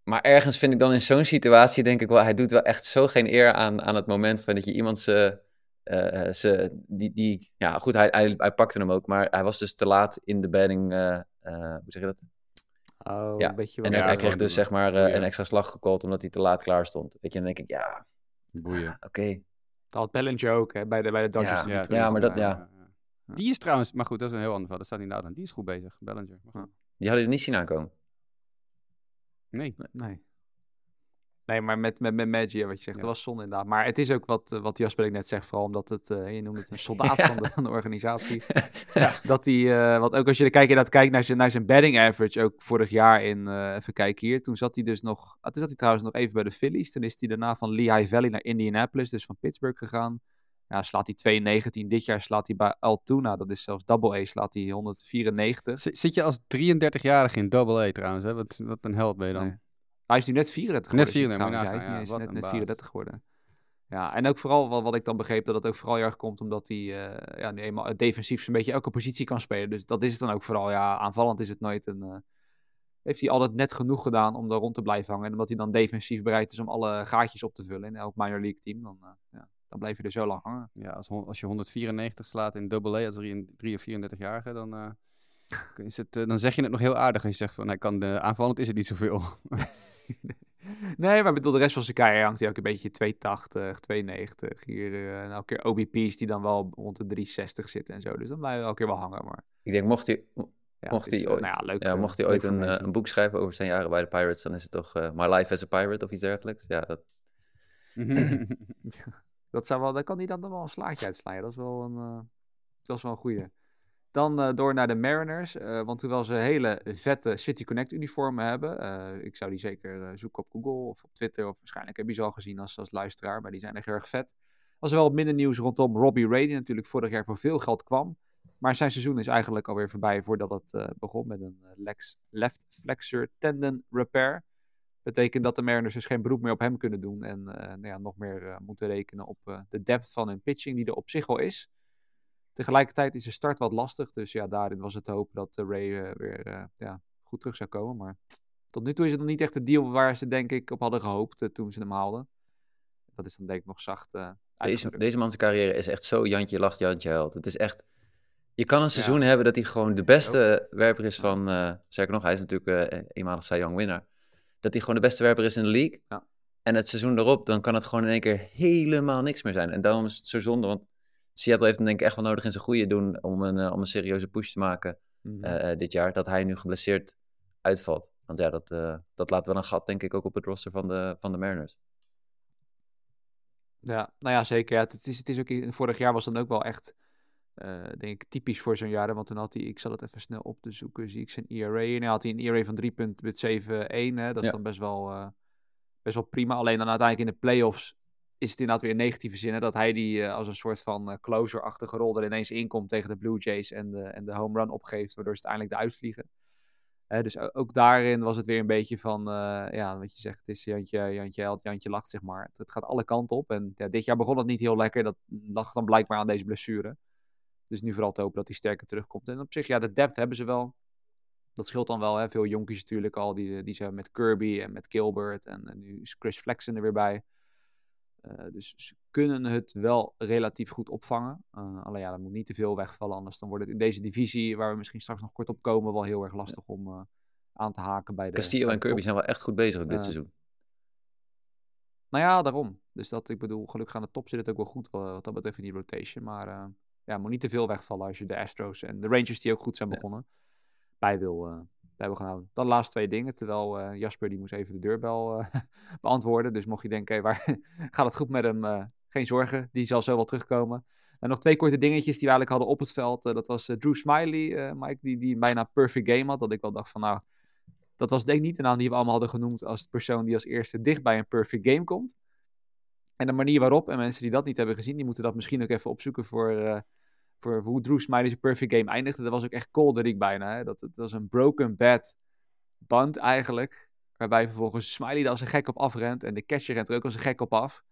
C: Maar ergens vind ik dan in zo'n situatie, denk ik wel, hij doet wel echt zo geen eer aan, aan het moment van dat je iemand ze, uh, ze die, die, ja goed, hij, hij, hij, pakte hem ook, maar hij was dus te laat in de batting, uh, hoe zeg je dat?
A: Oh,
C: ja.
A: een beetje
C: en
A: ja,
C: hij kreeg dus zeg maar een extra slag gecallt omdat hij te laat klaar stond. Weet je, dan denk ik, ja,
B: boeien.
C: Oké. Okay.
A: Dat had Bellinger ook, hè, bij de, bij de Dodgers.
C: Ja, ja, ja maar dat, ja.
B: Die is trouwens, maar goed, dat is een heel ander verhaal. Dat staat inderdaad aan. Die is goed bezig, Bellinger.
C: Die hadden je niet zien aankomen.
B: Nee.
A: Nee. Nee, maar met, met, met Maggi, wat je zegt, ja. dat was zonde inderdaad. Maar het is ook wat, wat Jasper net zegt, vooral omdat het, uh, je noemt het een soldaat [LAUGHS] ja. van, de, van de organisatie. [LAUGHS] ja. Dat hij, uh, want ook als je er kijkt, inderdaad kijkt naar zijn, naar zijn batting average, ook vorig jaar in, uh, even kijken hier, toen zat hij dus nog, ah, toen zat hij trouwens nog even bij de Phillies. Toen is hij daarna van Lehigh Valley naar Indianapolis, dus van Pittsburgh gegaan. Ja, slaat hij 219. Dit jaar slaat hij bij Altoona, dat is zelfs double A, slaat hij 194.
B: Z- Zit je als 33-jarige in double A trouwens, hè? Wat, wat een held ben je dan.
A: Nee. Hij is nu net 34
B: Net
A: geworden. ik
B: 34, moet je
A: trouwens.
B: nagaan,
A: Hij is
B: ja,
A: net, net
B: baas.
A: 34 geworden. Ja, en ook vooral wat, wat ik dan begreep, dat het ook vooral erg komt omdat hij eh, ja, nu eenmaal defensief zo'n beetje elke positie kan spelen. Dus dat is het dan ook vooral. Ja, aanvallend is het nooit een... eh, heeft hij altijd net genoeg gedaan om daar rond te blijven hangen. En omdat hij dan defensief bereid is om alle gaatjes op te vullen in elk minor league team, dan, eh, ja, dan blijf je er zo lang hangen.
B: Ja, als, als je 194 slaat in double A als 3 of 34-jarige, dan, eh, [LAUGHS] is het, eh, dan zeg je het nog heel aardig. En je zegt van, hij kan de, aanvallend is het niet zoveel. [LAUGHS]
A: Nee, maar bedoel, de rest van zijn carrière hangt hij ook een beetje 280, 290. Hier eh, en elke keer OBP's die dan wel rond de 360 zitten en zo. Dus dan blijf je elke keer wel hangen. Maar
C: Ik denk, mocht hij,
A: ja,
C: mocht hij
A: eh,
C: ooit,
A: nou ja, leuk,
C: ja,
A: eh,
C: mocht hij ooit een, eh, een boek schrijven over zijn jaren bij de Pirates, dan is het toch eh, My Life as a Pirate of iets dergelijks. Ja, dat, [CLEARS THROAT] [LAUGHS]
A: Dat zou wel, daar kan hij dan wel een slaatje uitslaan. Dat is wel een, eh, dat is wel een goeie. Dan eh, door naar de Mariners. eh, want terwijl ze hele vette City Connect uniformen hebben. ik zou die zeker zoeken op Google of op Twitter. Of waarschijnlijk heb je ze al gezien als, als luisteraar. Maar die zijn echt heel erg vet. Was er wel minder nieuws rondom Robbie Ray. Die natuurlijk vorig jaar voor veel geld kwam. Maar zijn seizoen is eigenlijk alweer voorbij voordat het begon met een lex, left flexor tendon repair. Betekent dat de Mariners dus geen beroep meer op hem kunnen doen. En eh, nou ja, nog meer eh, moeten rekenen op eh, de depth van hun pitching, die er op zich al is. Tegelijkertijd is de start wat lastig. Dus ja, daarin was het te hopen dat Ray weer ja, goed terug zou komen. Maar tot nu toe is het nog niet echt de deal waar ze denk ik op hadden gehoopt eh, toen ze hem haalden. Dat is dan denk ik nog zacht
C: deze, deze man's carrière is echt zo Jantje lacht, Jantje huilt. Het is echt... Je kan een seizoen hebben dat hij gewoon de beste werper is van... zeker nog, hij is natuurlijk eenmalig Cy Young winnaar. Dat hij gewoon de beste werper is in de league.
A: Ja.
C: En het seizoen erop, dan kan het gewoon in één keer helemaal niks meer zijn. En daarom is het zo zonde, want Seattle heeft hem denk ik echt wel nodig in zijn goede doen... om een, eh, om een serieuze push te maken
A: Mhm.
C: eh, eh, dit jaar. Dat hij nu geblesseerd uitvalt. Want ja, dat, eh, dat laat wel een gat denk ik ook op het roster van de, van de Mariners.
A: Ja, nou ja, zeker. Ja, het, is, het is ook in, vorig jaar was dan ook wel echt, eh, denk ik, typisch voor zo'n jaar. Want toen had hij, ik zal het even snel op te zoeken, zie ik zijn ERA. En hij had hij een ERA van 3,71. hè. Dat is
C: Ja.
A: dan best wel, eh, best wel prima. Alleen dan uiteindelijk in de playoffs is het inderdaad weer in negatieve zin. hè, Dat hij die eh, als een soort van closer-achtige rol er ineens inkomt tegen de Blue Jays en de, en de home run opgeeft. Waardoor ze uiteindelijk de uitvliegen. Hè, dus ook daarin was het weer een beetje van, ja, wat je zegt, het is Jantje, Jantje helpt, Jantje lacht, zeg maar. Het, het gaat alle kanten op. En ja, dit jaar begon het niet heel lekker. Dat lag dan blijkbaar aan deze blessure. Dus nu vooral te hopen dat hij sterker terugkomt. En op zich, ja, de depth hebben ze wel. Dat scheelt dan wel, hè. Veel jonkies natuurlijk al, die, die ze hebben met Kirby en met Gilbert. En, en nu is Chris Flexen er weer bij. Eh, dus ze kunnen het wel relatief goed opvangen. Eh, alleen ja, er moet niet te veel wegvallen. Anders dan wordt het in deze divisie, waar we misschien straks nog kort op komen, wel heel erg lastig om eh, aan te haken bij de.
C: Castillo
A: bij
C: en Kirby zijn wel echt goed bezig ook dit
A: Eh,
C: seizoen.
A: Nou ja, daarom. Dus dat, ik bedoel, gelukkig aan de top zit het ook wel goed eh, wat dat betreft in die rotation. Maar eh, ja, moet niet te veel wegvallen als je de Astros en de Rangers die ook goed zijn
C: Ja.
A: begonnen, bij wil, eh, bij wil gaan houden. Dan de laatste twee dingen, terwijl eh, Jasper die moest even de deurbel eh, [LAUGHS] beantwoorden. Dus mocht je denken, hey, waar [LAUGHS] gaat het goed met hem? Geen zorgen, die zal zo wel terugkomen. En nog twee korte dingetjes die we eigenlijk hadden op het veld. Dat was Drew Smiley, Mike, die, die bijna perfect game had. Dat ik wel dacht van nou, dat was denk ik niet de naam die we allemaal hadden genoemd als de persoon die als eerste dicht bij een perfect game komt. En de manier waarop, en mensen die dat niet hebben gezien, die moeten dat misschien ook even opzoeken voor, voor hoe Drew Smiley zijn perfect game eindigde. Dat was ook echt Colderick bijna. Hè? Dat, het was een broken bat band eigenlijk. Waarbij vervolgens Smiley er als een gek op afrent. En de catcher rent er ook als een gek op af.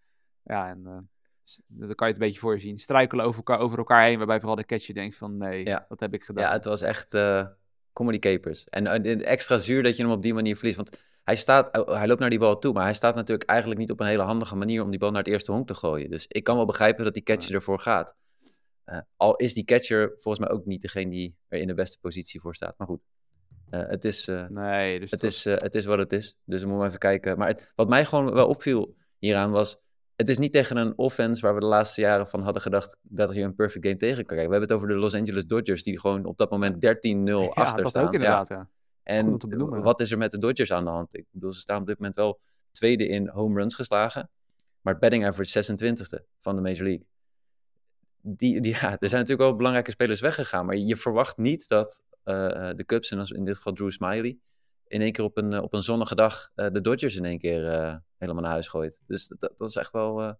A: Ja, en eh, s- dan kan je het een beetje voor je zien. Struikelen over elkaar, over elkaar heen. Waarbij vooral de catcher denkt van nee,
C: Ja.
A: wat heb ik gedaan.
C: Ja, het was echt eh, comedy capers. En eh, extra zuur dat je hem op die manier verliest. Want hij, staat, oh, hij loopt naar die bal toe, maar hij staat natuurlijk eigenlijk niet op een hele handige manier om die bal naar het eerste honk te gooien. Dus ik kan wel begrijpen dat die catcher ervoor gaat. Eh, al is die catcher volgens mij ook niet degene die er in de beste positie voor staat. Maar goed, eh, het, is, eh,
A: nee, dus
C: het,
A: dat-
C: is, het is wat het is. Dus we moeten even kijken. Maar het- wat mij gewoon wel opviel hieraan was... Het is niet tegen een offense waar we de laatste jaren van hadden gedacht... dat je een perfect game tegen kan krijgen. We hebben het over de Los Angeles Dodgers... die gewoon op dat moment 13-0
A: ja,
C: achter
A: dat
C: staan.
A: ook inderdaad, ja.
C: En wat is er met de Dodgers aan de hand? Ik bedoel, ze staan op dit moment wel tweede in home runs geslagen. Maar het batting average 26e van de Major League. Die, die, ja, er zijn natuurlijk wel belangrijke spelers weggegaan. Maar je verwacht niet dat eh, eh, de Cubs, en als- in dit geval Drew Smiley... in één keer op een, eh, op een zonnige dag de Dodgers in één keer helemaal naar huis gooit. Dus dat, dat is echt wel...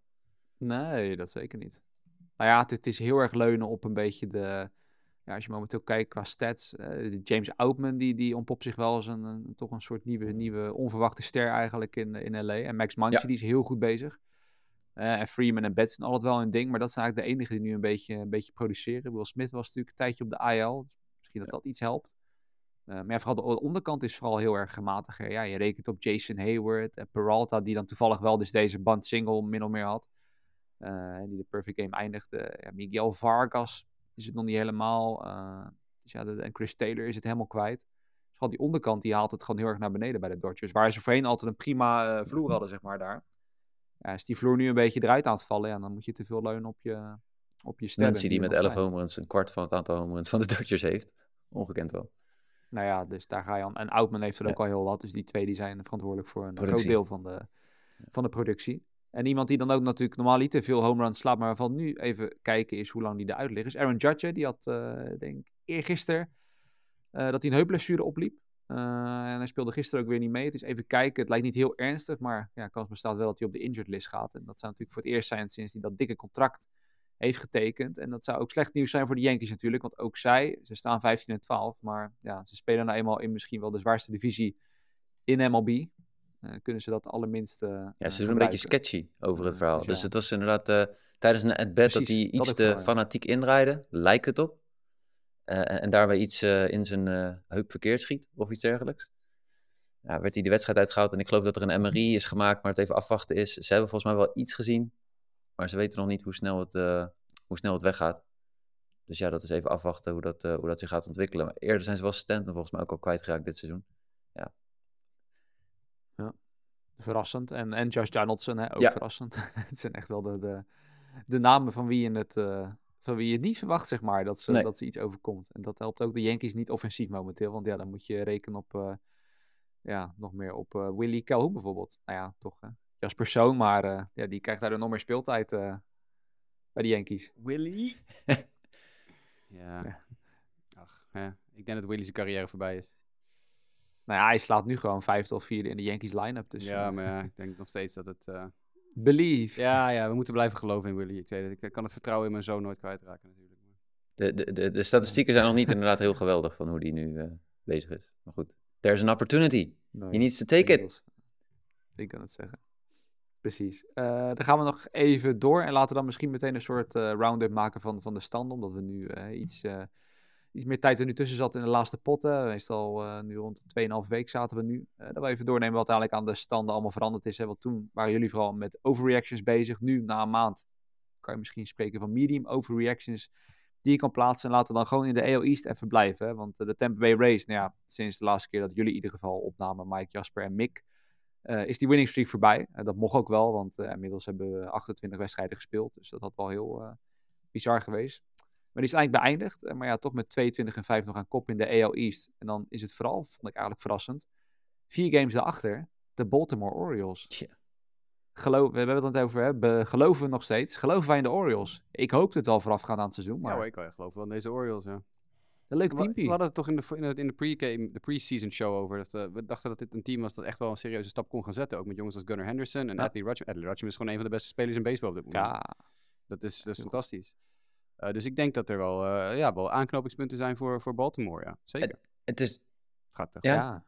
A: Nee, dat zeker niet. nou ja, het, is heel erg leunen op een beetje de... Ja, als je momenteel kijkt qua stats, James Outman, die, die ontpopt zich wel als een, een, toch een soort nieuwe, nieuwe onverwachte ster eigenlijk in, in LA. En Max Muncy,
C: Ja.
A: die is heel goed bezig. Eh, en Freeman en Betts zijn altijd wel een ding, maar dat zijn eigenlijk de enigen die nu een beetje, een beetje produceren. Will Smith was natuurlijk een tijdje op de IL, dus misschien dat dat iets helpt. Eh, maar ja, vooral de onderkant is vooral heel erg gematig. Ja, je rekent op Jason Hayward en Peralta, die dan toevallig wel dus deze band single min of meer had. eh, die de perfect game eindigde. Ja, Miguel Vargas is het nog niet helemaal. dus ja, de- en Chris Taylor is het helemaal kwijt. Dus vooral die onderkant, die haalt het gewoon heel erg naar beneden bij de Dodgers. Waar ze voorheen altijd een prima vloer hadden, zeg maar, daar. Ja, is die vloer nu een beetje eruit aan het vallen, ja, dan moet je te veel leunen op je, op je sterren.
C: Mensen die met
A: nog
C: 11
A: zijn.
C: homeruns een kwart van het aantal homeruns van de Dodgers heeft. Ongekend wel.
A: Nou ja, dus daar ga je aan. En Outman heeft er
C: Ja.
A: ook al heel wat. Dus die twee die zijn verantwoordelijk voor een groot deel van de, van de productie. En iemand die dan ook natuurlijk normaal niet te veel home runs slaat, maar waarvan nu even kijken is hoe lang die eruit ligt. Is Aaron Judge, die had, eh denk ik, eergisteren eh dat hij een heupblessure opliep. Eh, en hij speelde gisteren ook weer niet mee. Het is even kijken. Het lijkt niet heel ernstig, maar ja, kans bestaat wel dat hij op de injured list gaat. En dat zou natuurlijk voor het eerst zijn sinds hij dat dikke contract heeft getekend. En dat zou ook slecht nieuws zijn voor de Yankees natuurlijk. Want ook zij, ze staan 15 en 12. Maar ja, ze spelen nou eenmaal in misschien wel de zwaarste divisie in MLB. Eh, kunnen ze dat allerminst eh,
C: Ja,
A: eh,
C: ze doen een beetje sketchy over het
A: Eh,
C: verhaal.
A: dus
C: Dus het was inderdaad eh, tijdens een at-bat dat hij iets te fanatiek indraaide, lijkt het op. Eh, en, en daarbij iets eh, in zijn eh, heup verkeerd schiet of iets dergelijks. Ja, werd hij de wedstrijd uitgehaald en ik geloof dat er een MRI is gemaakt, maar het even afwachten is. Ze hebben volgens mij wel iets gezien, maar ze weten nog niet hoe snel het, hoe snel het weggaat. Dus ja, dat is even afwachten hoe dat, hoe dat zich gaat ontwikkelen. Maar eerder zijn ze wel Stanton volgens mij ook al kwijtgeraakt dit seizoen.
A: Verrassend. En, en Josh Donaldson, hè, ook
C: Ja.
A: verrassend. [LAUGHS] het zijn echt wel de, de, de namen van wie, je het, van wie je het niet verwacht, zeg maar, dat ze,
C: Nee.
A: dat ze iets overkomt. En dat helpt ook de Yankees niet offensief momenteel. Want ja, dan moet je rekenen op, eh, ja, nog meer op eh, Willie Calhoun bijvoorbeeld. Nou ja, toch eh als persoon, maar eh, ja, die krijgt daardoor nog meer speeltijd eh, bij de Yankees.
B: Willy. [LAUGHS] ja.
A: Ja.
B: Ach, ja. Ik denk dat Willy zijn carrière voorbij is.
A: Nou ja, hij slaat nu gewoon vijfde of vierde in de Yankees line-up. Dus
B: ja,
A: eh,
B: maar ja, [LAUGHS] ik denk nog steeds dat het...
A: believe.
B: Ja, ja, we moeten blijven geloven in Willy. Ik, weet het, ik kan het vertrouwen in mijn zoon nooit kwijtraken natuurlijk.
C: De, de, de, de statistieken zijn nog niet inderdaad heel geweldig van hoe die nu eh, bezig is. Maar goed, there's an opportunity.
A: Nee.
C: He needs to take it.
A: Ik kan het zeggen. Precies. Eh, dan gaan we nog even door en laten we dan misschien meteen een soort eh round-up maken van, van de stand. Omdat we nu eh, iets, eh, iets meer tijd er nu tussen zat in de laatste potten. Meestal eh, nu rond de 2,5 week zaten we nu. Eh dat we even doornemen wat eigenlijk aan de standen allemaal veranderd is. Hè? Want toen waren jullie vooral met overreactions bezig. Nu, na een maand, kan je misschien spreken van medium overreactions die je kan plaatsen. En laten we dan gewoon in de AL East even blijven. Hè? Want eh, de Tampa Bay Rays, nou ja, sinds de laatste keer dat jullie in ieder geval opnamen, Mike, Jasper en Mick, is die winning streak voorbij. Dat mocht ook wel, want eh, inmiddels hebben we 28 wedstrijden gespeeld. Dus dat had wel heel bizar geweest. Maar die is eigenlijk beëindigd. Eh, maar ja, toch met 22 en 5 nog aan kop in de AL East. En dan is het vooral, vond ik eigenlijk verrassend, vier games daarachter, de Baltimore Orioles.
C: Tja.
A: Geloof, we hebben het net over, hè? Be- geloven we nog steeds? Geloven wij in de Orioles? Ik hoopte het al voorafgaand aan het seizoen, maar
B: Ja hoor, ik wel geloof wel in deze Orioles, ja.
A: een leuk teampie.
B: we hadden het toch in de, in de, pre-game, de pre-season show over. Dat, eh, we dachten dat dit een team was dat echt wel een serieuze stap kon gaan zetten. Ook met jongens als Gunnar Henderson en
A: Ja.
B: Adley Rutschman. Adley Rutschman is gewoon een van de beste spelers in baseball op dit moment.
A: Ja,
B: Dat is, dat is fantastisch. Eh, dus ik denk dat er wel, eh, ja, wel aanknopingspunten zijn voor, voor Baltimore, ja. Zeker.
C: Het is,
B: Het gaat, eh,
C: Ja.
A: ja.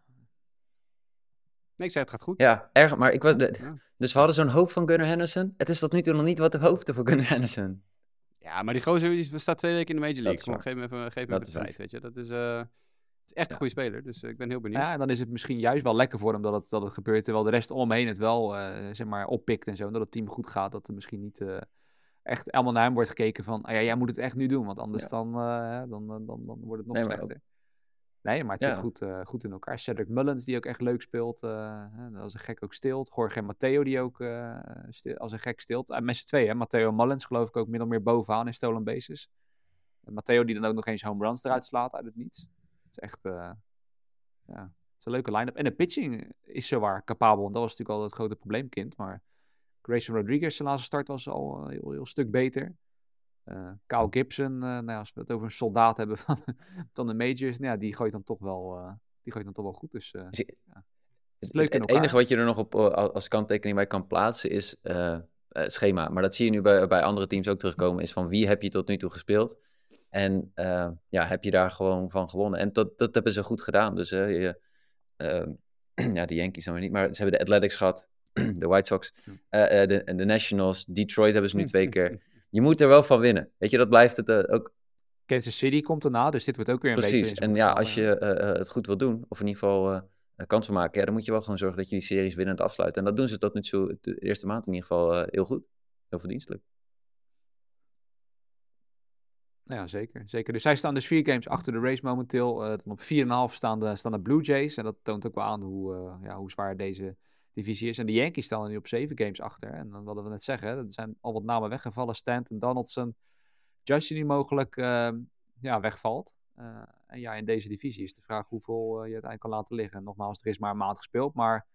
B: Nee, ik zei het gaat goed.
C: ja, erg, maar ik, de-
B: Ja.
C: dus we hadden zo'n hoop van Gunnar Henderson. Het is tot nu toe nog niet wat we hoopten voor Gunnar Henderson.
B: Ja, maar die gozer die staat twee weken in de Major League.
C: is
B: Kom
C: waar.
B: geef hem even, geef hem
C: Dat
B: even
C: is
B: tijd, weet je. Dat is, eh, het is echt een goede speler, dus ik ben heel benieuwd.
A: Ja, en dan is het misschien juist wel lekker voor hem dat het, dat het gebeurt. Terwijl de rest om hem heen het wel eh, zeg maar, oppikt en zo. En dat het team goed gaat. Dat er misschien niet eh, echt allemaal naar hem wordt gekeken van... Ah, ja, jij moet het echt nu doen. Want anders
C: Ja.
A: dan, eh, dan, dan, dan, dan wordt het nog
C: Nee, maar
A: slechter. Nee, maar het
C: Ja.
A: zit goed, eh, goed in elkaar. Cedric Mullins, die ook echt leuk speelt. eh, hè, als een gek ook stilt. Jorge Matteo, die ook stil- als een gek stilt. Uh, met z'n tweeën, hè. Matteo Mullins geloof ik ook min of meer bovenaan in stolen bases. En Matteo die dan ook nog eens home runs eruit slaat uit het niets. Het is echt... ja, het is een leuke line-up. En de pitching is zowaar capabel. En dat was natuurlijk al het grote probleemkind. Maar Grayson Rodriguez, zijn laatste start was al een heel, heel stuk beter. Eh Kyle Gibson, eh, nou ja, als we het over een soldaat hebben [LAUGHS] van, van de majors, nou ja, die gooit dan toch wel, eh, die gooit dan toch wel goed. Dus eh, ja. het is leuk
C: enige wat je er nog op, eh, als kanttekening bij kan plaatsen is... eh, eh, schema. Maar dat zie je nu bij, bij andere teams ook terugkomen. Is van wie heb je tot nu toe gespeeld? En eh, ja, heb je daar gewoon van gewonnen? En dat, dat hebben ze goed gedaan. Dus je, [CLEARS THROAT] ja, de Yankees dan weer niet. Maar ze hebben de Athletics gehad. [CLEARS THROAT] de White Sox. de, de Nationals. Detroit hebben ze nu twee keer. [LAUGHS] Je moet er wel van winnen. Weet je, dat blijft het ook
A: Kansas City komt erna, dus dit wordt ook weer een
C: Precies, en ja, als je het goed wil doen, of in ieder geval kansen maken, ja, dan moet je wel gewoon zorgen dat je die series winnend afsluit. En dat doen ze tot nu toe, de eerste maand in ieder geval, heel goed. Heel verdienstelijk.
A: Ja, zeker. zeker. Dus zij staan dus vier games achter de race momenteel. Uh, dan op 4,5 staan de, staan de Blue Jays. En dat toont ook wel aan hoe, uh, ja, hoe zwaar deze divisie is. En de Yankees staan er nu op zeven games achter. En dan wilden we net zeggen, er zijn al wat namen weggevallen. Stanton, Donaldson, Justin die mogelijk uh, ja, wegvalt. Uh, en ja, in deze divisie is de vraag hoeveel uh, je uiteindelijk kan laten liggen. Nogmaals, er is maar een maand gespeeld. Maar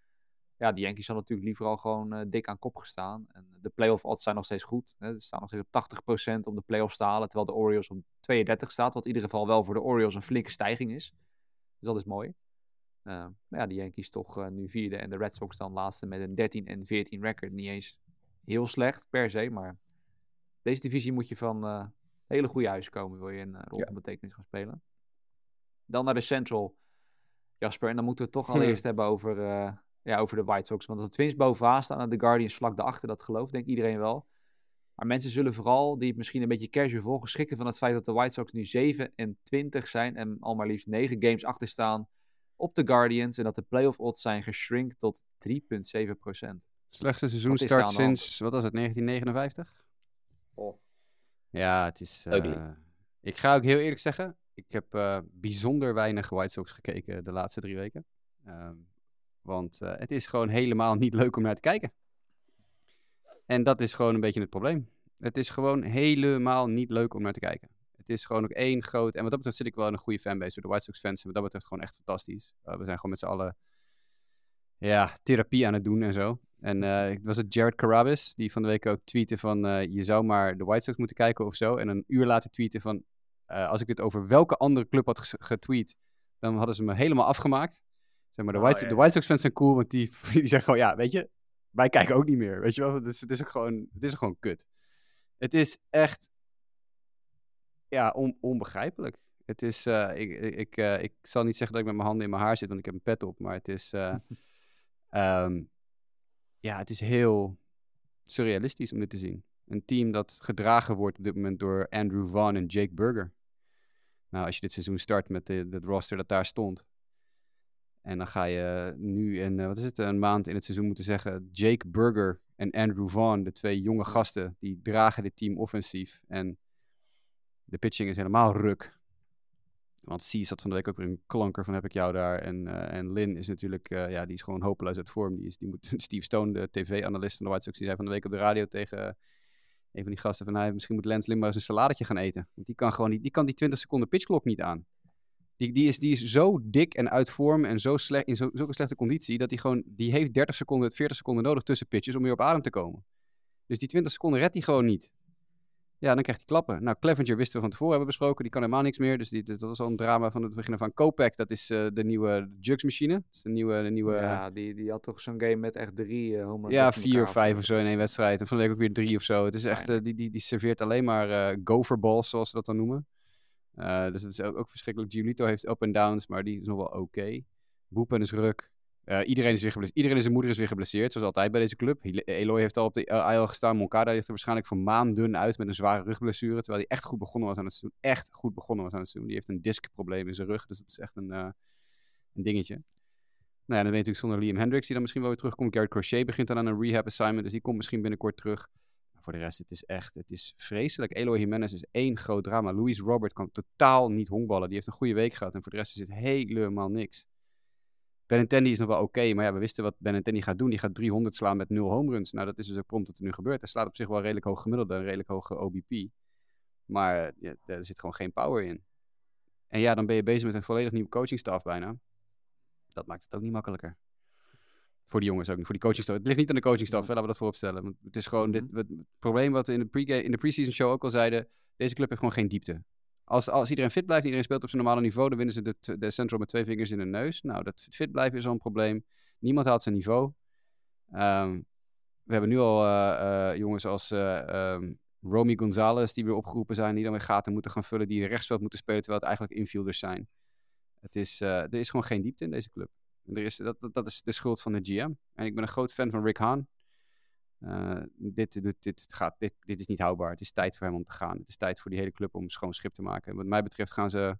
A: ja, de Yankees hadden natuurlijk liever al gewoon dik aan kop gestaan. En de playoff odds zijn nog steeds goed. Hè. Ze staan nog steeds op 80% om de playoffs te halen. Terwijl de Orioles op 32 staat. Wat in ieder geval wel voor de Orioles een flinke stijging is. Dus dat is mooi. Maar ja, de Yankees toch nu vierde. En de Red Sox dan laatste met een 13 en 14 record. Niet eens heel slecht per se, maar deze divisie moet je van uh, hele goede huis komen, wil je een uh, rol ja. van betekenis gaan spelen. Dan naar de Central, Jasper. En dan moeten we het toch [LAUGHS] allereerst hebben over, uh, ja, over de White Sox. Want de Twins bovenaan staan en de Guardians vlak daarachter, dat gelooft denk iedereen wel. Maar mensen zullen vooral, die het misschien een beetje casual volgen, schrikken van het feit dat de White Sox nu 7 en 20 zijn en al maar liefst 9 games achter staan op de Guardians. En dat de playoff odds zijn geschrinkt tot 3,7 procent.
B: Slechtste seizoenstart sinds, wat was het, 1959?
C: Oh.
B: Ja, het is... Uh, ik ga ook heel eerlijk zeggen, ik heb uh, bijzonder weinig White Sox gekeken de laatste drie weken. Um, want uh, het is gewoon helemaal niet leuk om naar te kijken. En dat is gewoon een beetje het probleem. Het is gewoon helemaal niet leuk om naar te kijken. Het is gewoon ook één groot... En wat dat betreft zit ik wel in een goede fanbase. Door de White Sox fans. En wat dat betreft gewoon echt fantastisch. we zijn gewoon met z'n allen... Ja, therapie aan het doen en zo. En uh, was het Jared Carabas die van de week ook tweette van uh, je zou maar de White Sox moeten kijken of zo. En een uur later tweette van uh, als ik het over welke andere club had getweet, dan hadden ze me helemaal afgemaakt. Zeg maar, de, oh, White, ja. de White Sox fans zijn cool, want die, [LAUGHS] die zeggen gewoon ja, weet je, wij kijken ook niet meer. Weet je wel, dus, het is ook gewoon, het is gewoon kut. Het is echt, ja, on, onbegrijpelijk. Het is, ik, ik, ik zal niet zeggen dat ik met mijn handen in mijn haar zit, want ik heb een pet op, maar het is... um, [LAUGHS] ja, het is heel surrealistisch om dit te zien. Een team dat gedragen wordt op dit moment door Andrew Vaughn en Jake Burger. Nou, als je dit seizoen start met de, het roster dat daar stond. En dan ga je nu in, wat is het, een maand in het seizoen moeten zeggen... Jake Burger en Andrew Vaughn, de twee jonge gasten, die dragen dit team offensief. En de pitching is helemaal ruk. Want C zat van de week ook weer een klanker van heb ik jou daar. En, uh, en Lin is natuurlijk, uh, ja, die is gewoon hopeloos uit vorm. Die, is, die moet, [LAUGHS] Steve Stone, de tv-analyst van de White Sox, die zei van de week op de radio tegen uh, een van die gasten van, hij, misschien moet Lance Lin maar eens een saladetje gaan eten. Want die kan gewoon die, die kan die 20 seconden pitchklok niet aan. Die, die, is, die is zo dik en uit vorm en zo slecht, in zo, zulke slechte conditie, dat hij gewoon, die heeft 30 seconden, 40 seconden nodig tussen pitches om weer op adem te komen. Dus die 20 seconden redt hij gewoon niet. Ja, dan krijgt hij klappen. Nou, Clevenger wisten we van tevoren hebben besproken. Die kan helemaal niks meer. Dus die, dat was al een drama van het begin van Kopek. Dat is uh, de nieuwe Jugs-machine. Dat is de nieuwe, de nieuwe...
A: Ja, die, die had toch zo'n game met echt drie uh, home
B: Ja, vier of vijf of zo in één wedstrijd. En van de week ook weer drie of zo. Het is echt, uh, die, die, die serveert alleen maar gopherballs, zoals ze dat dan noemen. dus het is ook, ook verschrikkelijk. Giolito heeft up en downs, maar die is nog wel oké. Okay. Boepen is ruk. Uh, iedereen, is weer geblesseerd. iedereen zijn moeder is weer geblesseerd, zoals altijd bij deze club. Eloy heeft al op de IL gestaan. Moncada heeft er waarschijnlijk voor maanden uit met een zware rugblessure. Terwijl hij echt goed begonnen was aan het seizoen. Echt goed begonnen was aan het seizoen. Die heeft een discprobleem in zijn rug. Dus dat is echt een, uh, een dingetje. Nou ja, dan weet je natuurlijk zonder Liam Hendricks, die dan misschien wel weer terugkomt. Garrett Crochet begint dan aan een rehab assignment. Dus die komt misschien binnenkort terug. Maar voor de rest, het is echt, het is vreselijk. Eloy Jimenez is één groot drama. Louis Robert kan totaal niet honkballen. Die heeft een goede week gehad. En voor de rest is het helemaal niks. Benintendi is nog wel oké, maar ja, we wisten wat Benintendi gaat doen. Die gaat 300 slaan met 0 home runs. Nou, dat is dus ook prompt wat er nu gebeurt. Hij slaat op zich wel redelijk hoog gemiddelde, een redelijk hoge OBP. Maar ja, er zit gewoon geen power in. En ja, dan ben je bezig met een volledig nieuwe coachingstaf bijna. Dat maakt het ook niet makkelijker. Voor die jongens ook niet. Voor die coachingstaf. Het ligt niet aan de coachingstaf, laten we dat vooropstellen. Want het is gewoon dit, het probleem wat we in de, pre in de preseason show ook al zeiden. Deze club heeft gewoon geen diepte. Als, als iedereen fit blijft, iedereen speelt op zijn normale niveau, dan winnen ze de, de Central met twee vingers in de neus. Nou, dat fit blijven is al een probleem. Niemand haalt zijn niveau. Um, We hebben nu al eh, eh, jongens als eh ehm, Romy Gonzalez die weer opgeroepen zijn, die dan weer gaten moeten gaan vullen, die rechtsveld moeten spelen, terwijl het eigenlijk infielders zijn. Het is, er is gewoon geen diepte in deze club. Er is, dat, dat, dat is de schuld van de GM. En ik ben een groot fan van Rick Hahn. Eh, dit, dit, gaat, dit, dit is niet houdbaar. Het is tijd voor hem om te gaan. Het is tijd voor die hele club om schoon schip te maken. En wat mij betreft gaan ze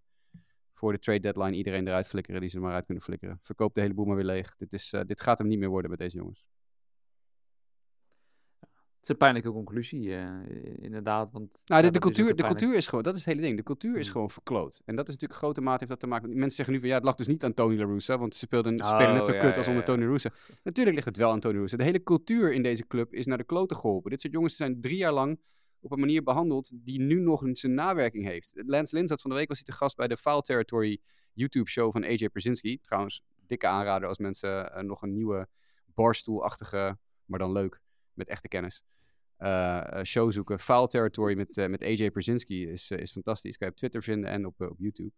B: voor de trade deadline iedereen eruit flikkeren die ze er maar uit kunnen flikkeren. Verkoop de hele boel maar weer leeg. Dit, is, eh, dit gaat hem niet meer worden met deze jongens.
A: Het is een pijnlijke conclusie, eh, inderdaad. Want,
B: Nou,
A: ja,
B: de, cultuur, de
A: pijnlijk-
B: cultuur is gewoon, dat is het hele ding. De cultuur is
A: Hmm.
B: gewoon verkloot. En dat is natuurlijk grote mate heeft dat te maken. Mensen zeggen nu van ja, het lag dus niet aan Tony La Russa, want ze speelden, ze spelen net zo
A: Oh, ja,
B: kut als onder. Tony Russa. Natuurlijk ligt het wel aan Tony Russa. De hele cultuur in deze club is naar de kloten geholpen. Dit soort jongens zijn drie jaar lang op een manier behandeld die nu nog een- zijn nawerking heeft. Lance Lynn zat van de week was hij te gast bij de Foul Territory YouTube-show van AJ Brzezinski. Trouwens, dikke aanrader als mensen eh, nog een nieuwe barstoelachtige, maar dan leuk, met echte kennis, eh, eh, show zoeken. Foul Territory met, eh, met AJ Brzezinski is, is fantastisch. Kan je op Twitter vinden en op, op YouTube.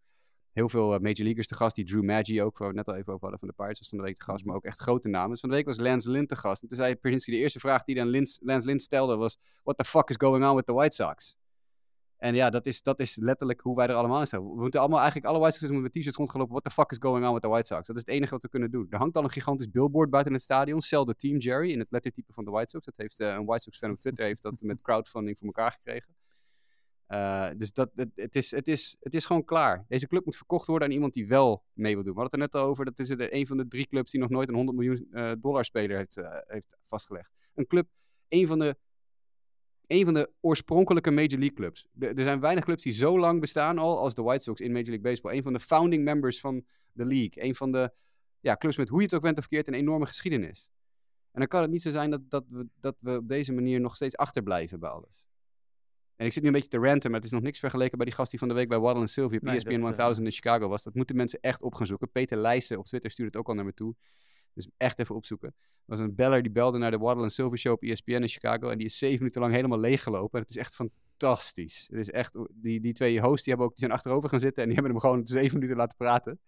B: Heel veel Major Leaguers te gast. Die Drew Maggi ook, waar we het net al even over hadden van de Pirates, was van de week te gast. Maar ook echt grote namen. Dus van de week was Lance Lynn te gast. En toen zei Brzezinski, de eerste vraag die dan Lins, Lance Lynn stelde was... What the fuck is going on with the White Sox? En ja, dat is, dat is letterlijk hoe wij er allemaal in staan. We moeten allemaal eigenlijk alle White Sox moeten met t-shirts rondgelopen. What the fuck is going on with the White Sox? Dat is het enige wat we kunnen doen. Er hangt al een gigantisch billboard buiten het stadion. Sell the team, Jerry, in het lettertype van de White Sox. Dat heeft eh, een White Sox fan op Twitter heeft dat met crowdfunding voor elkaar gekregen. Uh, dus dat, het, is, het, is, het is gewoon klaar. Deze club moet verkocht worden aan iemand die wel mee wil doen. We hadden het er net al over. Dat is een van de drie clubs die nog nooit een 100 miljoen uh, dollar speler heeft, heeft vastgelegd. Een club, een van de een van de oorspronkelijke Major League clubs. De, er zijn weinig clubs die zo lang bestaan al als de White Sox in Major League Baseball. Een van de founding members van de league. Een van de ja, clubs met hoe je het ook bent of verkeerd een enorme geschiedenis. En dan kan het niet zo zijn dat, dat, we, dat we op deze manier nog steeds achterblijven bij alles. En ik zit nu een beetje te ranten, maar het is nog niks vergeleken bij die gast die van de week bij Waddle en Sylvia op ESPN
A: dat,
B: 1000 in Chicago was. Dat moeten mensen echt op gaan zoeken. Peter Leijsen op Twitter stuurde het ook al naar me toe. Dus echt even opzoeken. Er was een beller die belde naar de Waddle Sylvia show op ESPN in Chicago. En die is zeven minuten lang helemaal leeggelopen. En het is echt fantastisch. Het is echt, die, die twee hosts die, hebben ook, die zijn achterover gaan zitten en die hebben hem gewoon zeven minuten laten praten.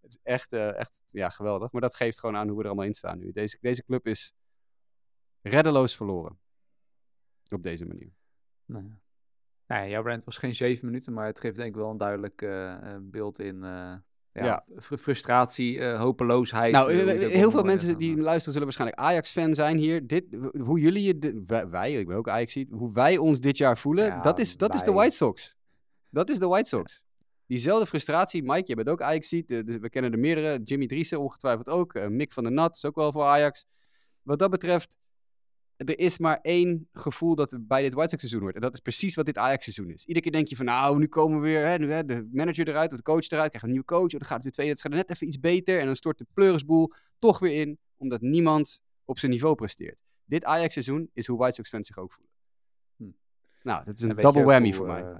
B: Het is echt, uh, echt ja, geweldig. Maar dat geeft gewoon aan hoe we er allemaal in staan nu. Deze, deze club is reddeloos verloren. Op deze manier.
A: Nou. Nou ja, jouw brand was geen zeven minuten, maar het geeft denk ik wel een duidelijk uh, beeld in ja,
B: Ja.
A: fr- frustratie, uh, hopeloosheid.
B: Nou,
A: eh, ook
B: heel veel mensen die
A: En,
B: luisteren zullen waarschijnlijk Ajax-fan zijn hier. Dit, hoe jullie je, wij, wij, ik ben ook ajax hoe wij ons dit jaar voelen, dat, is, dat is de. White Sox. Dat is de White Sox. Diezelfde frustratie, Mike, je bent ook ajax dus we kennen er meerdere. Jimmy Driessen ongetwijfeld ook. eh, Mick van der Nat is ook wel voor Ajax. Wat dat betreft, er is maar één gevoel dat er bij dit White Sox seizoen hoort. En dat is precies wat dit Ajax seizoen is. Iedere keer denk je van nou, nu komen we weer, hè, nu, hè, de manager eruit of de coach eruit. Krijgen een nieuwe coach. Oh, dan gaat het weer twee wedstrijden net even iets beter. En dan stort de pleurisboel toch weer in. Omdat niemand op zijn niveau presteert. Dit Ajax seizoen is hoe White Sox fans zich ook voelen.
A: Hm.
B: Nou, dat is
A: en
B: een double whammy
A: hoe,
B: voor mij.
A: eh,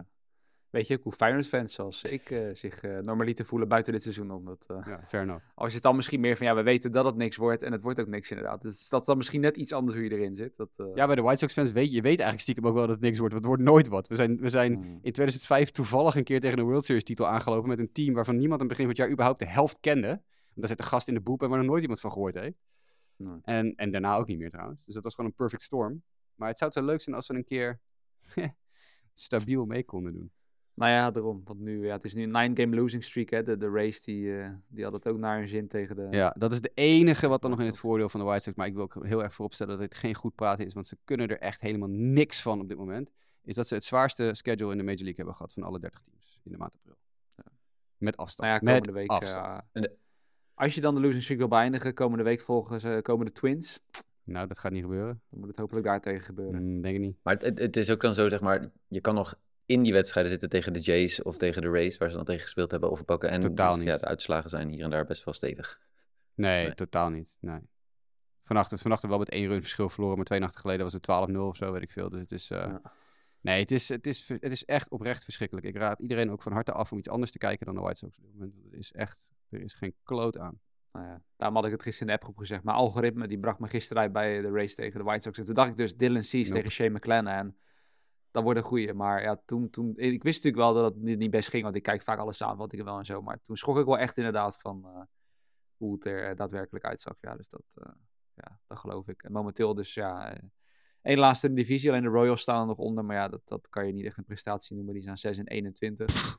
A: weet je ook hoe Feyenoord fans zoals ik eh, zich eh, normaliter voelen buiten dit seizoen? Omdat, eh,
B: Ja, fair enough.
A: als je het dan misschien meer van, ja, we weten dat het niks wordt en het wordt ook niks inderdaad. Dus dat is dan misschien net iets anders hoe je erin zit. Dat,
B: Ja, bij de White Sox fans weet je, je weet eigenlijk stiekem ook wel dat het niks wordt. Want het wordt nooit wat. We zijn, we zijn
A: hmm.
B: in 2005 toevallig een keer tegen de World Series titel aangelopen met een team waarvan niemand aan het begin van het jaar überhaupt de helft kende. Want daar zit een gast in de boep en waar nog nooit iemand van gehoord heeft.
A: Nee.
B: En, en daarna ook niet meer trouwens. Dus dat was gewoon een perfect storm. Maar het zou zo leuk zijn als we een keer [LAUGHS] stabiel mee konden doen.
A: Nou ja, daarom. Want nu, ja, het is nu een nine-game losing streak. Hè. De, de race die, eh, die had het ook naar hun zin tegen de...
B: Ja, dat is de enige wat dan nog in het voordeel van de White Sox. Maar ik wil ook heel erg vooropstellen dat dit geen goed praten is. Want ze kunnen er echt helemaal niks van op dit moment. Is dat ze het zwaarste schedule in de Major League hebben gehad van alle 30 teams in de maand april. Met afstand.
A: Nou ja,
B: Met
A: komende week...
B: afstand.
A: ja,
C: En de-
A: als je dan de losing streak wil beëindigen, komende week volgen ze komen de Twins.
B: Nou, dat gaat niet gebeuren.
A: Dan moet het hopelijk daar tegen gebeuren.
B: Mm, denk ik niet.
C: Maar het, het is ook dan zo, zeg maar, je kan nog in die wedstrijden zitten tegen de Jays of tegen de Rays, waar ze dan tegen gespeeld hebben, overpakken. En
B: Totaal
C: dus,
B: niet.
C: Ja, de uitslagen zijn hier en daar best wel stevig.
B: Nee,
C: Nee.
B: totaal niet. Nee. Vannacht, vannacht wel met één run verschil verloren, maar twee nachten geleden was het 12-0 of zo, weet ik veel. Dus het is... eh,
A: Ja.
B: Nee, het is, het, is, het is echt oprecht verschrikkelijk. Ik raad iedereen ook van harte af om iets anders te kijken dan de White Sox op dit moment. Het is echt... Er is geen kloot aan.
A: Nou ja, daarom had ik het gisteren in de appgroep gezegd. Maar algoritme die bracht me gisteren uit bij de race tegen de White Sox. En toen dacht ik dus Dylan Cease
B: Nope.
A: tegen Shane McClanahan. Dat wordt een goeie. Maar ja, toen, toen... Ik wist natuurlijk wel dat het niet, best ging. Want ik kijk vaak alle samenvattingen wel en zo. Maar toen schrok ik wel echt inderdaad van eh, hoe het er eh, daadwerkelijk uitzag. Ja, dus dat... eh, ja, dat geloof ik. En momenteel dus, ja, één laatste divisie. Alleen de Royals staan er nog onder, maar ja, dat, dat kan je niet echt een prestatie noemen. Die staan 6 en 21.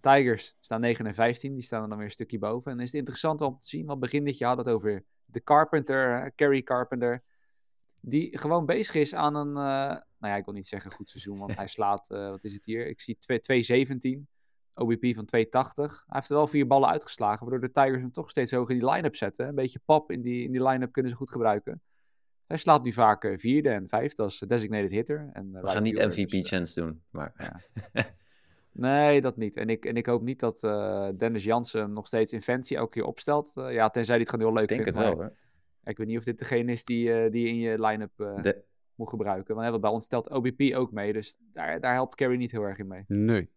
A: Tigers staan 9 en 15, die staan er dan weer een stukje boven. En is het interessant om te zien, want begin dit jaar had het over de Carpenter, Kerry Carpenter. Die gewoon bezig is aan een, nou ja, ik wil niet zeggen goed seizoen, want hij [LAUGHS] slaat, uh, wat is het hier? Ik zie 217, OBP van 280. Hij heeft er wel vier ballen uitgeslagen, waardoor de Tigers hem toch steeds hoger in die line-up zetten. Een beetje pap in die, in die line-up kunnen ze goed gebruiken. Hij slaat nu vaak uh, vierde en vijfde als designated hitter. En,
C: We gaan niet MVP-chance dus, doen, maar... Ja. [LAUGHS]
A: Nee, dat niet. En ik, en ik hoop niet dat uh, Dennis Jansen nog steeds in Fancy elke keer opstelt. Uh, ja, tenzij hij het gewoon heel leuk
C: Denk
A: vindt.
C: het wel, hoor.
A: Ik weet niet of dit degene is die, uh, die in je line-up
C: De...
A: moet gebruiken. Want bij ons telt OBP ook mee, dus daar, daar helpt Carey niet heel erg in mee.
B: Nee.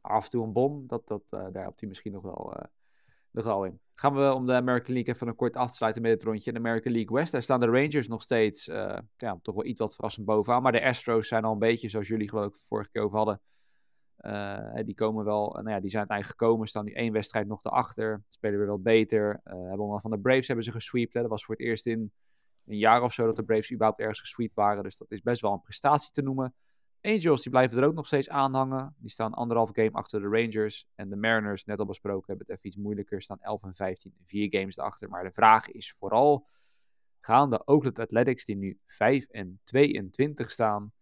A: Af en toe een bom, dat, dat, daar helpt hij misschien nog wel, nog wel in. Gaan we om de American League even een kort af te sluiten met het rondje. In de American League West, daar staan de Rangers nog steeds ja, toch wel iets wat verrassend bovenaan. Maar de Astros zijn al een beetje, zoals jullie geloof ik vorige keer over hadden... Uh, die komen wel, nou ja, die zijn uiteindelijk gekomen, staan nu één wedstrijd nog erachter, spelen weer wat beter. Uh, hebben van de Braves hebben ze gesweept, hè. dat was voor het eerst in een jaar of zo dat de Braves überhaupt ergens gesweept waren, dus dat is best wel een prestatie te noemen. Angels, die blijven er ook nog steeds aanhangen, die staan anderhalf game achter de Rangers en de Mariners, net al besproken, hebben het even iets moeilijker, staan 11 en 15, vier games erachter, maar de vraag is vooral, gaan de Oakland Athletics, die nu 5 en 22 staan,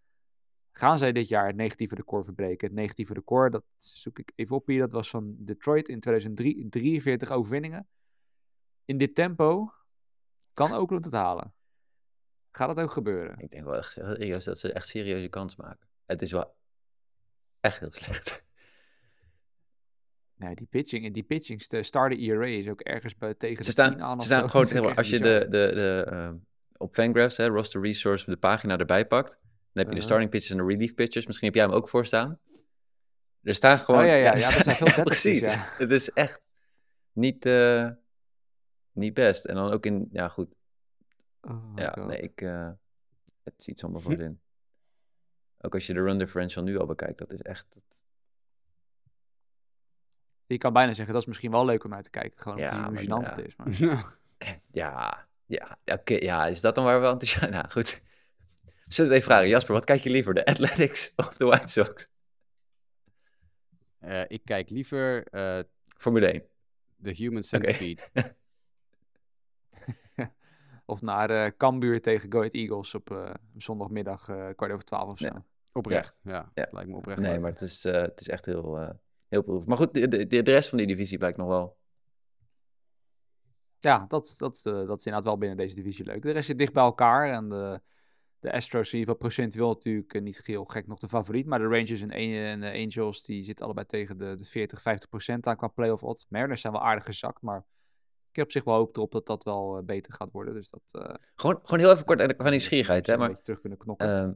A: Gaan zij dit jaar het negatieve record verbreken? Het negatieve record, dat zoek ik even op hier, dat was van Detroit in 2003, 43 overwinningen. In dit tempo kan Oakland het halen. Gaat dat ook gebeuren?
C: Ik denk wel echt serieus dat ze echt serieuze kans maken. Het is wel echt heel slecht. [LAUGHS]
A: Nee, die pitching, die pitching, de starter ERA is ook ergens bij, tegen
C: ze staan,
A: de 10 aan.
C: Ze staan gewoon, [LAUGHS] zeg maar, als je de, de, de, uh, op Fangraphs, hè, roster resource, de pagina erbij pakt, dan heb je de starting pitchers en de relief pitchers. Misschien heb jij hem ook voor staan. Er staan gewoon...
A: Oh ja, ja, [LAUGHS] ja,
C: ja
A: dat zijn veel
C: Precies. Het is echt niet, uh, niet best. En dan ook in... Ja, goed.
A: Oh
C: ja,
A: God.
C: nee, ik... Uh, het ziet zomaar voor in. Ook als je de run differential nu al bekijkt, dat is echt... Dat...
A: Je kan bijna zeggen, dat is misschien wel leuk om naar te kijken. Gewoon
C: Ja,
A: het gênant
C: ja.
A: het is. Maar... [LAUGHS]
C: Ja, ja, oké. ja, is dat dan waar we enthousiast... Nou, goed. We zullen het even vragen. Jasper, wat kijk je liever? De Athletics [LAUGHS] of de White Sox?
B: Uh, ik kijk liever uh,
C: Formule 1.
B: de Human Centipede. [LAUGHS]
A: of naar uh, Cambuur tegen Go Ahead Eagles op uh, zondagmiddag kwart over twaalf of zo.
C: Ja.
B: Oprecht, ja. ja.
C: Ja.
B: Lijkt me oprecht.
C: Nee,
B: leuk.
C: maar het is, uh, het is echt heel, uh, heel proef. Maar goed, de, de, de rest van die divisie blijkt nog wel.
A: Ja, dat, dat, uh, dat is inderdaad wel binnen deze divisie leuk. De rest zit dicht bij elkaar. En de, de Astros in ieder geval procentueel natuurlijk uh, niet heel gek nog de favoriet. Maar de Rangers en, en de Angels die zitten allebei tegen de, de 40, 50 procent aan qua playoff odds. Mariners zijn wel aardig gezakt, maar ik heb op zich wel hoop erop dat dat wel uh, beter gaat worden. Dus dat, uh,
C: gewoon, gewoon heel even kort van nieuwsgierigheid, hè? Maar,
A: terug kunnen knokken.
C: Uh,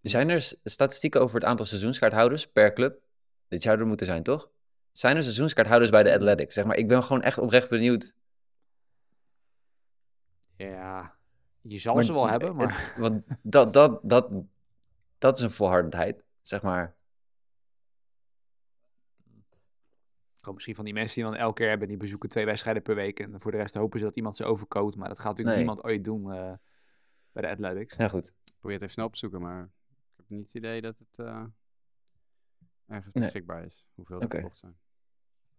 C: zijn er statistieken over het aantal seizoenskaarthouders per club? Dit zou er moeten zijn, toch? Zijn er seizoenskaarthouders bij de Athletics? Zeg maar, ik ben gewoon echt oprecht benieuwd.
A: Ja, je zal maar, ze wel hebben, maar...
C: Het, want dat, dat, dat, dat is een volhardendheid, zeg maar.
A: Gewoon misschien van die mensen die dan elke keer hebben, die bezoeken twee wedstrijden per week. En voor de rest hopen ze dat iemand ze overkoopt. Maar dat gaat natuurlijk
C: Nee.
A: niemand ooit doen uh, bij de Athletics.
C: Ja, goed.
B: Ik probeer het even snel op te zoeken, maar ik heb niet het idee dat het uh, ergens
C: Nee.
B: beschikbaar is. Hoeveel er verkocht zijn.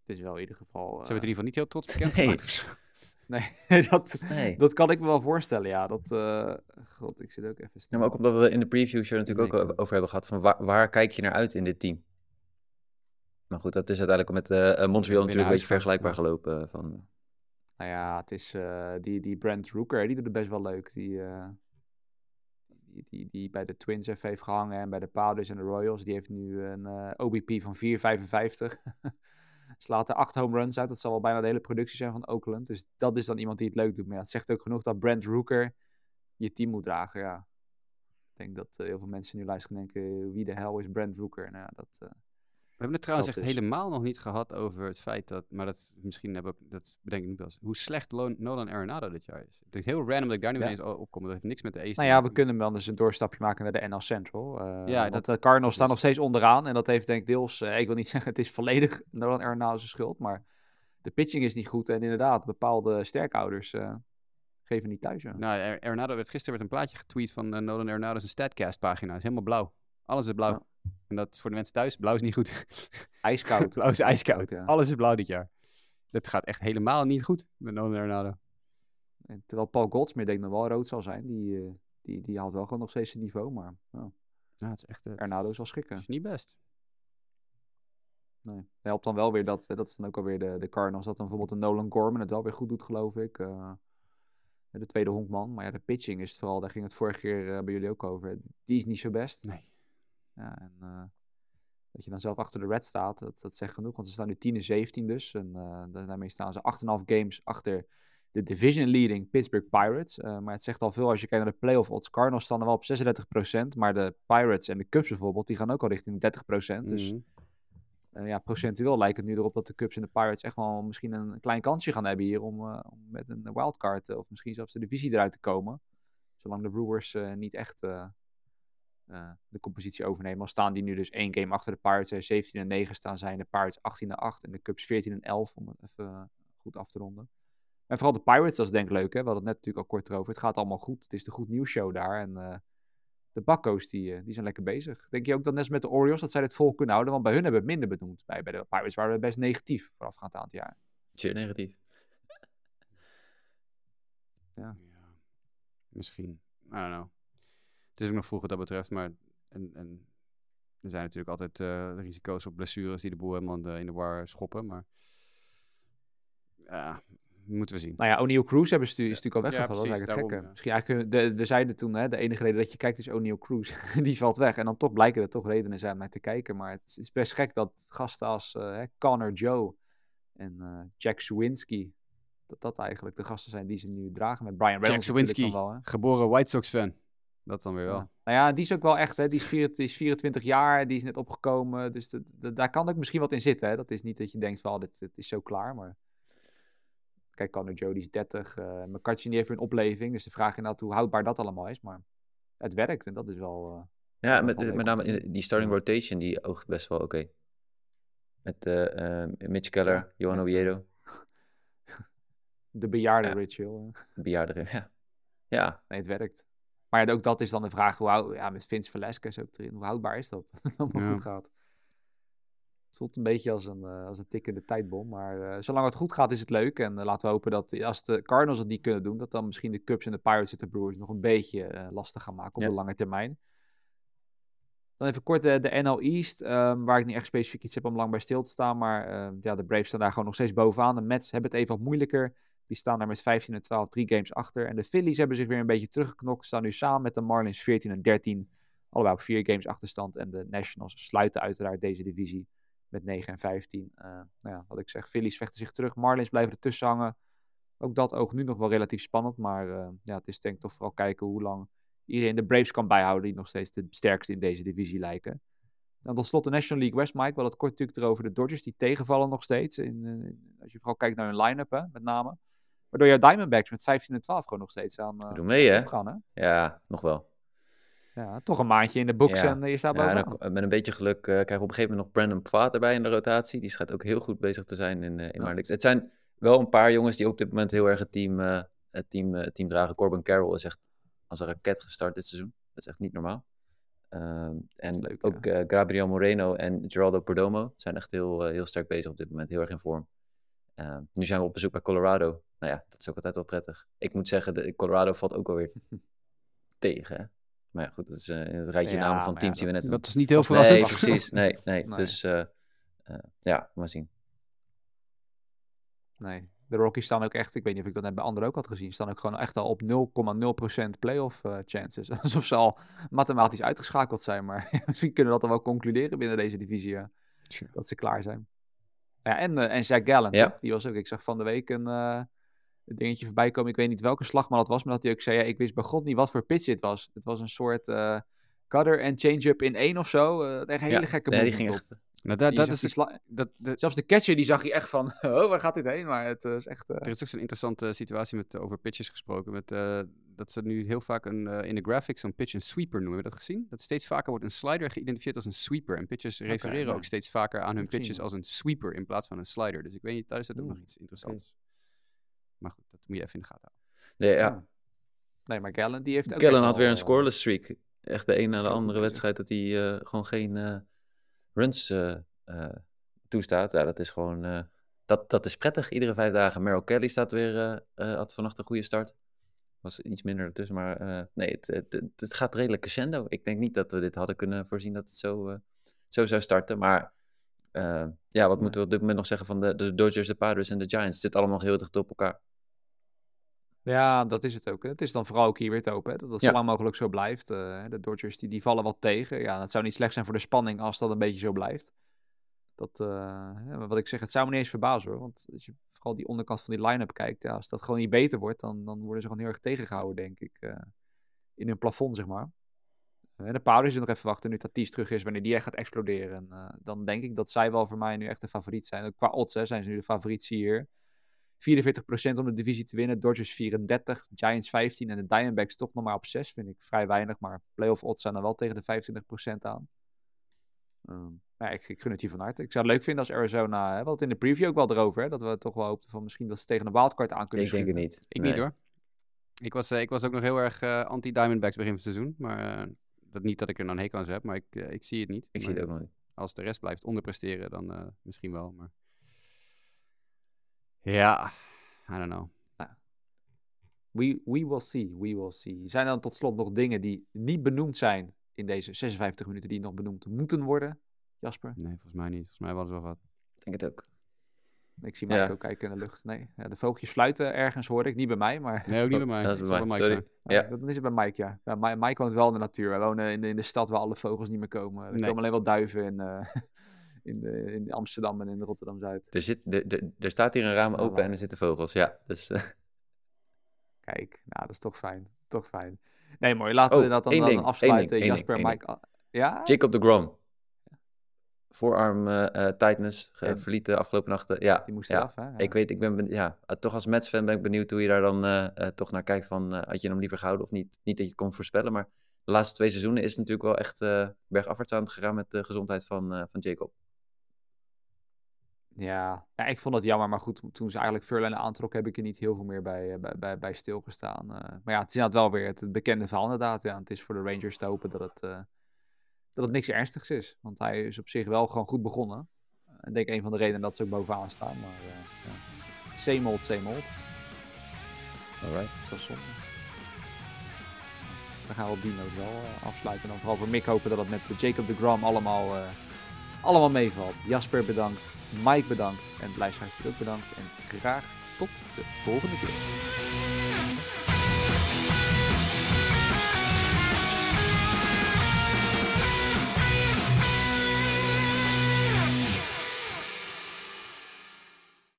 A: Het is wel in ieder geval...
B: Ze
A: uh,
B: hebben het in ieder geval niet heel trots bekend
C: Nee.
B: gemaakt [LAUGHS] [LAUGHS]
A: dat,
C: Nee.
A: dat kan ik me wel voorstellen, ja. Dat, uh, God, ik zit ook even
C: Ja,
A: stil.
C: maar ook omdat we in de preview show natuurlijk ook over hebben gehad van waar, waar kijk je naar uit in dit team? Maar goed, dat is uiteindelijk met eh, Montreal natuurlijk een beetje vergelijkbaar gelopen. eh, Van,
A: Nou ja, het is uh, die, die Brent Rooker, die doet het best wel leuk. Die, uh, die, die, die bij de Twins even heeft gehangen en bij de Padres en de Royals. Die heeft nu een uh, OBP van 4,55. Slaat er 8 home runs uit. Dat zal wel bijna de hele productie zijn van Oakland. Dus dat is dan iemand die het leuk doet. Maar het zegt ook genoeg dat Brent Rooker je team moet dragen. Ja. Ik denk dat uh, heel veel mensen nu luisteren en denken, wie de hel is Brent Rooker? Nou, dat, uh,
B: hebben het trouwens echt
A: is-
B: helemaal nog niet gehad over het feit dat, maar dat misschien hebben we- dat bedenk ik nu pas, hoe slecht Nolan Arenado dit jaar is. Het is heel random dat ik daar nu
A: Ja.
B: ineens o- opkom. Dat heeft niks met de Ace
A: Nou ja, we
B: maken.
A: kunnen wel eens een doorstapje maken naar de NL Central. Uh,
B: Ja, dat-
A: de Cardinals staan nog steeds onderaan. En dat heeft denk ik deels, uh, ik wil niet [LAUGHS] zeggen het is volledig Nolan Arenado's schuld. Maar de pitching is niet goed. En inderdaad, bepaalde sterkouders uh, geven niet thuis. Ja.
B: Nou, Arenado werd gisteren werd een plaatje getweet van eh, Nolan Arenado's Statcast pagina. is helemaal blauw. Alles is blauw.
A: Ja.
B: En dat voor de mensen thuis, blauw is niet goed. [LAUGHS]
A: Ijskoud.
B: blauw is ijskoud.
A: ja.
B: Alles is blauw dit jaar. Dat gaat echt helemaal niet goed met Nolan Arenado.
A: En terwijl Paul Goldsmith denk ik nog wel rood zal zijn. Die, eh, die, die haalt wel gewoon nog steeds zijn niveau. Maar ja,
B: Ja, het is echt het
A: Hernado zal schikken.
B: is niet best.
A: Nee. Het helpt dan wel weer dat, eh, dat is dan ook alweer de, de Cardinals, dat dan bijvoorbeeld een Nolan Gorman het wel weer goed doet, geloof ik. eh, de tweede honkman. Maar ja, de pitching is het vooral, daar ging het vorige keer bij jullie ook over. Die is niet zo best.
B: Nee.
A: Ja, en eh, dat je dan zelf achter de Red staat, dat, dat zegt genoeg. Want ze staan nu 10 en 17 dus. En eh, da- daarmee staan ze 8,5 games achter de division leading Pittsburgh Pirates. Eh, maar het zegt al veel als je kijkt naar de playoff odds. Cardinals staan er wel op 36%. Maar de Pirates en de Cubs bijvoorbeeld, die gaan ook al richting de 30%. Dus
B: Mhm.
A: ja, procentueel lijkt het nu erop dat de Cubs en de Pirates echt wel misschien een klein kansje gaan hebben hier om, om met een wildcard of misschien zelfs de divisie eruit te komen. Zolang de Brewers niet echt de compositie overnemen. Al staan die nu dus één game achter de Pirates. eh, 17 en 9 staan zij en de Pirates 18 en 8 en de Cubs 14 en 11 om het even eh, goed af te ronden. En vooral de Pirates, dat is denk ik leuk hè. We hadden het net natuurlijk al kort erover. Het gaat allemaal goed. Het is de goed nieuws show daar en eh, de bakko's die, eh, die zijn lekker bezig. Denk je ook dat net als met de Orioles dat zij het vol kunnen houden? Want bij hun hebben we het minder benoemd. Bij, bij de Pirates waren we best negatief voorafgaand aan het jaar.
C: Zeer negatief.
B: Ja, misschien. I don't know. Het is ook nog vroeg wat dat betreft, maar en, en er zijn natuurlijk altijd eh, risico's op blessures die de boel helemaal in de, in de war schoppen, maar ja, moeten we zien.
A: Nou ja, O'Neill Cruz hebben stu- is natuurlijk al
B: Ja,
A: weggevallen. dat is eigenlijk het gekke.
B: ja.
A: Misschien eigenlijk, de, we zeiden toen, hè, de enige reden dat je kijkt is O'Neill Cruz. [LAUGHS] die valt weg. En dan toch blijken er toch redenen zijn om naar te kijken. Maar het is, best gek dat gasten als eh, hè, Connor Joe en eh, Jack Swinski, dat dat eigenlijk de gasten zijn die ze nu dragen. Met Brian
B: Jack
A: Reynolds wel, hè.
B: geboren White Sox fan. Dat dan weer wel.
A: Ja. Nou ja, die is ook wel echt, hè, die is, 24, die is 24 jaar, die is net opgekomen. Dus dat, dat- daar kan ook misschien wat in zitten. Hè. Dat is niet dat je denkt van, oh, dit, dit is zo klaar. Maar kijk, Connor Joe, die is 30. eh McCarthy die heeft weer een opleving. Dus de vraag is inderdaad hoe houdbaar dat allemaal is. Maar het werkt en dat is wel... eh,
C: Ja, met, met name in die starting rotation, die oogt best wel oké. Met eh, eh, Mitch Keller,
A: Ja,
C: Johan Oviedo, [LAUGHS]
A: de bejaarde
C: Ja.
A: ritual.
C: de bejaarde. Ja. ja,
A: Nee, het werkt. Maar ja, ook dat is dan de vraag, hoe ja, met Vince Velasquez ook erin, hoe houdbaar is dat? [LAUGHS] dat het allemaal
B: Ja.
A: goed gaat. Het voelt een beetje als een, eh, als een tikkende tijdbom. Maar eh, zolang het goed gaat, is het leuk. En eh, laten we hopen dat als de Cardinals het niet kunnen doen, dat dan misschien de Cubs en de Pirates en de Brewers nog een beetje lastig gaan maken op
C: Ja.
A: de lange termijn. Dan even kort de, de NL East, ehm, waar ik niet echt specifiek iets heb om lang bij stil te staan. Maar ehm, ja, de Braves staan daar gewoon nog steeds bovenaan. De Mets hebben het even wat moeilijker. Die staan daar met 15 en 12, drie games achter. En de Phillies hebben zich weer een beetje teruggeknokt. Staan nu samen met de Marlins 14 en 13. Allebei op vier games achterstand. En de Nationals sluiten uiteraard deze divisie met 9 en 15. Eh, nou ja, wat ik zeg, Phillies vechten zich terug. Marlins blijven ertussen hangen. Ook dat oog nu nog wel relatief spannend. Maar eh, ja, het is denk ik toch vooral kijken hoe lang iedereen de Braves kan bijhouden. Die nog steeds de sterkste in deze divisie lijken. Dan tot slot de National League West, Mike. We hadden het kort natuurlijk erover. De Dodgers die tegenvallen nog steeds. In, eh, als je vooral kijkt naar hun line-up, hè, met name. Waardoor jouw Diamondbacks met 15 en 12 gewoon nog steeds aan eh
C: doen mee hè.
A: gaan. Hè?
C: Ja, nog wel.
A: Ja, toch een maandje in de books
C: Ja.
A: en eh, je staat
C: Ja, dan- met een beetje geluk eh, krijgen we op een gegeven moment nog Brandon Pfaat erbij in de rotatie. Die schijnt ook heel goed bezig te zijn in, eh in
A: Ja.
C: Het zijn wel een paar jongens die op dit moment heel erg het team, eh, het team, eh, het team dragen. Corbin Carroll is echt als een raket gestart dit seizoen. Dat is echt niet normaal. Ehm, en
A: leuk,
C: ook eh, Gabriel Moreno en Geraldo Perdomo zijn echt heel, eh, heel sterk bezig op dit moment. Heel erg in vorm. Ehm, nu zijn we op bezoek bij Colorado. Nou ja, dat is ook altijd wel prettig. Ik moet zeggen, de, Colorado valt ook alweer [LAUGHS] tegen. Hè? Maar ja, goed, dat is in het rijtje
A: Ja,
C: namen van
A: ja,
C: teams die we net
B: Dat is niet heel
C: nee,
B: verrassend.
C: precies. Nee, [LAUGHS] nee.
A: Nee.
C: Dus eh, eh, ja, maar zien.
A: Nee, de Rockies staan ook echt, ik weet niet of ik dat net bij anderen ook had gezien, staan ook gewoon echt al op 0,0% playoff chances. [LAUGHS] Alsof ze al mathematisch uitgeschakeld zijn, maar misschien kunnen we dat dan wel concluderen binnen deze divisie, dat ze klaar zijn. Ja, en, en Zach Gallen,
C: Ja.
A: die was ook, ik zag van de week een, een dingetje voorbij komen, ik weet niet welke slagman dat was, maar dat hij ook zei, ja, ik wist bij god niet wat voor pitch dit was. Het was een soort eh, cutter en change-up in één of zo, eh, echt een hele
C: Ja,
A: gekke
C: nee, die ging echt.
B: Nou, dat, dat is het-
A: sla-
B: dat,
A: Zelfs de catcher die zag je echt van, [LAUGHS] oh, waar gaat dit heen? Maar het eh, is echt... eh,
B: Er is ook zo'n interessante situatie met, over pitches gesproken. Met, eh, dat ze nu heel vaak een, in de graphics zo'n pitch een sweeper noemen. Heb je dat gezien? Dat steeds vaker wordt een slider geïdentificeerd als een sweeper. En pitchers refereren
A: ja.
B: ook steeds vaker aan hun pitches als een sweeper in plaats van een slider. Dus ik weet niet, daar is dat ook nog iets interessants. Maar goed, dat moet je even in de gaten houden.
C: Nee, ja.
A: Oh. Nee, maar Gallen die heeft ook echt
C: had weer een
A: eh,
C: scoreless streak. Echt de een na de andere wedstrijd dat hij eh, gewoon geen eh, runs eh, eh, toestaat. Ja, dat is gewoon... eh, dat, dat is prettig, iedere vijf dagen. Merrill Kelly staat weer, eh, eh, had vannacht een goede start. Was iets minder ertussen, maar eh, nee, het, het, het, het gaat redelijk crescendo. Ik denk niet dat we dit hadden kunnen voorzien dat het zo, zo zou starten. Maar eh, ja, wat moeten we op dit moment nog zeggen van de, de Dodgers, de Padres en de Giants? Het zit allemaal heel dicht op elkaar.
A: Ja, dat is het ook. hè. Het is dan vooral ook hier weer te hopen hè, dat het
C: Ja.
A: zo lang mogelijk zo blijft. Eh, de Dodgers die, die vallen wat tegen. Ja, het zou niet slecht zijn voor de spanning als dat een beetje zo blijft. Dat, eh, wat ik zeg, het zou me niet eens verbazen hoor. Want als je vooral die onderkant van die line-up kijkt, ja, als dat gewoon niet beter wordt, dan, dan worden ze gewoon heel erg tegengehouden, denk ik. eh, in hun plafond, zeg maar. Eh, de Padres is nog even wachten nu Tatis terug is, wanneer die echt gaat exploderen. En, dan denk ik dat zij wel voor mij nu echt de favoriet zijn. Qua odds hè, zijn ze nu de favoriet hier. 44% om de divisie te winnen. Dodgers 34, Giants 15 en de Diamondbacks toch nog maar op 6. Vind ik vrij weinig, maar playoff odds zijn dan wel tegen de 25% aan. Ehm, ja, ik, ik gun het hier van harte. Ik zou het leuk vinden als Arizona, hè, we hadden het in de preview ook wel erover, hè, dat we toch wel hoopten van misschien dat ze tegen een wildcard aan kunnen
C: Ik denk het niet.
B: Ik
C: Nee.
B: niet hoor. Ik was, eh, ik was ook nog heel erg eh, anti-Diamondbacks begin van het seizoen. Maar eh, dat niet dat ik er een hekel aan heb, maar ik, ik zie het niet.
C: Ik zie het ook nog niet.
B: Als de rest blijft onderpresteren, dan eh, misschien wel. Maar... Ja, I don't know.
A: We, we will see, we will see. Zijn er dan tot slot nog dingen die niet benoemd zijn in deze 56 minuten die nog benoemd moeten worden, Jasper?
B: Nee, volgens mij niet. Volgens mij was het wel wat.
C: Ik denk het ook.
A: Ik zie
C: Ja.
A: Mike ook kijken in de lucht. Nee, ja, de vogeltjes fluiten ergens hoorde ik, niet bij mij, maar
B: Nee, ook niet bij [LAUGHS] mij.
C: Dat is bij
B: Mike
C: sorry.
A: Ja,
C: Ja.
A: dat is het bij Mike, ja. ja Mi- Mike woont wel in de natuur. Wij wonen in de, in de stad waar alle vogels niet meer komen. Er
B: Nee.
A: komen alleen wel duiven in, eh, [LAUGHS] in, de, in Amsterdam en in Rotterdam-Zuid.
C: Er, zit, er, er, er staat hier een raam open en er zitten vogels. Ja, dus... eh,
A: Kijk, nou, dat is toch fijn. Toch fijn. Nee, mooi. Laten we
C: Oh,
A: dat dan, dan
C: ding,
A: afsluiten.
C: ding,
A: Jasper
C: ding,
A: Mike. ah, Ja?
C: Jacob de Grom. Voorarm eh, tightness. de afgelopen nachten. Ja,
A: Die moest
C: ja.
A: eraf, hè? Ja.
C: Ik weet, ik ben, ben- ja, toch als Mets-fan ben ik benieuwd hoe je daar dan toch naar kijkt. Van, had je hem liever gehouden of niet? Niet dat je het kon voorspellen, maar de laatste twee seizoenen is het natuurlijk wel echt bergafwaarts aan het gegaan met de gezondheid van, van Jacob.
A: Ja. ja, ik vond dat jammer. Maar goed, toen ze eigenlijk Verlaine aantrok, heb ik er niet heel veel meer bij, eh, bij, bij, bij stilgestaan. Eh, maar ja, het is inderdaad wel weer het bekende verhaal inderdaad. Ja, het is voor de Rangers te hopen dat het, eh, dat het niks ernstigs is. Want hij is op zich wel gewoon goed begonnen. Ik denk een van de redenen dat ze ook bovenaan staan. Maar eh ja. same old, same old.
C: Alright.
A: Dat is zonde. Dan gaan we op die noot wel afsluiten. En dan vooral voor Mick hopen dat het met Jacob de Grom allemaal, allemaal meevalt. Jasper bedankt, Mike bedankt en luisteraars ook bedankt. En graag tot de volgende keer.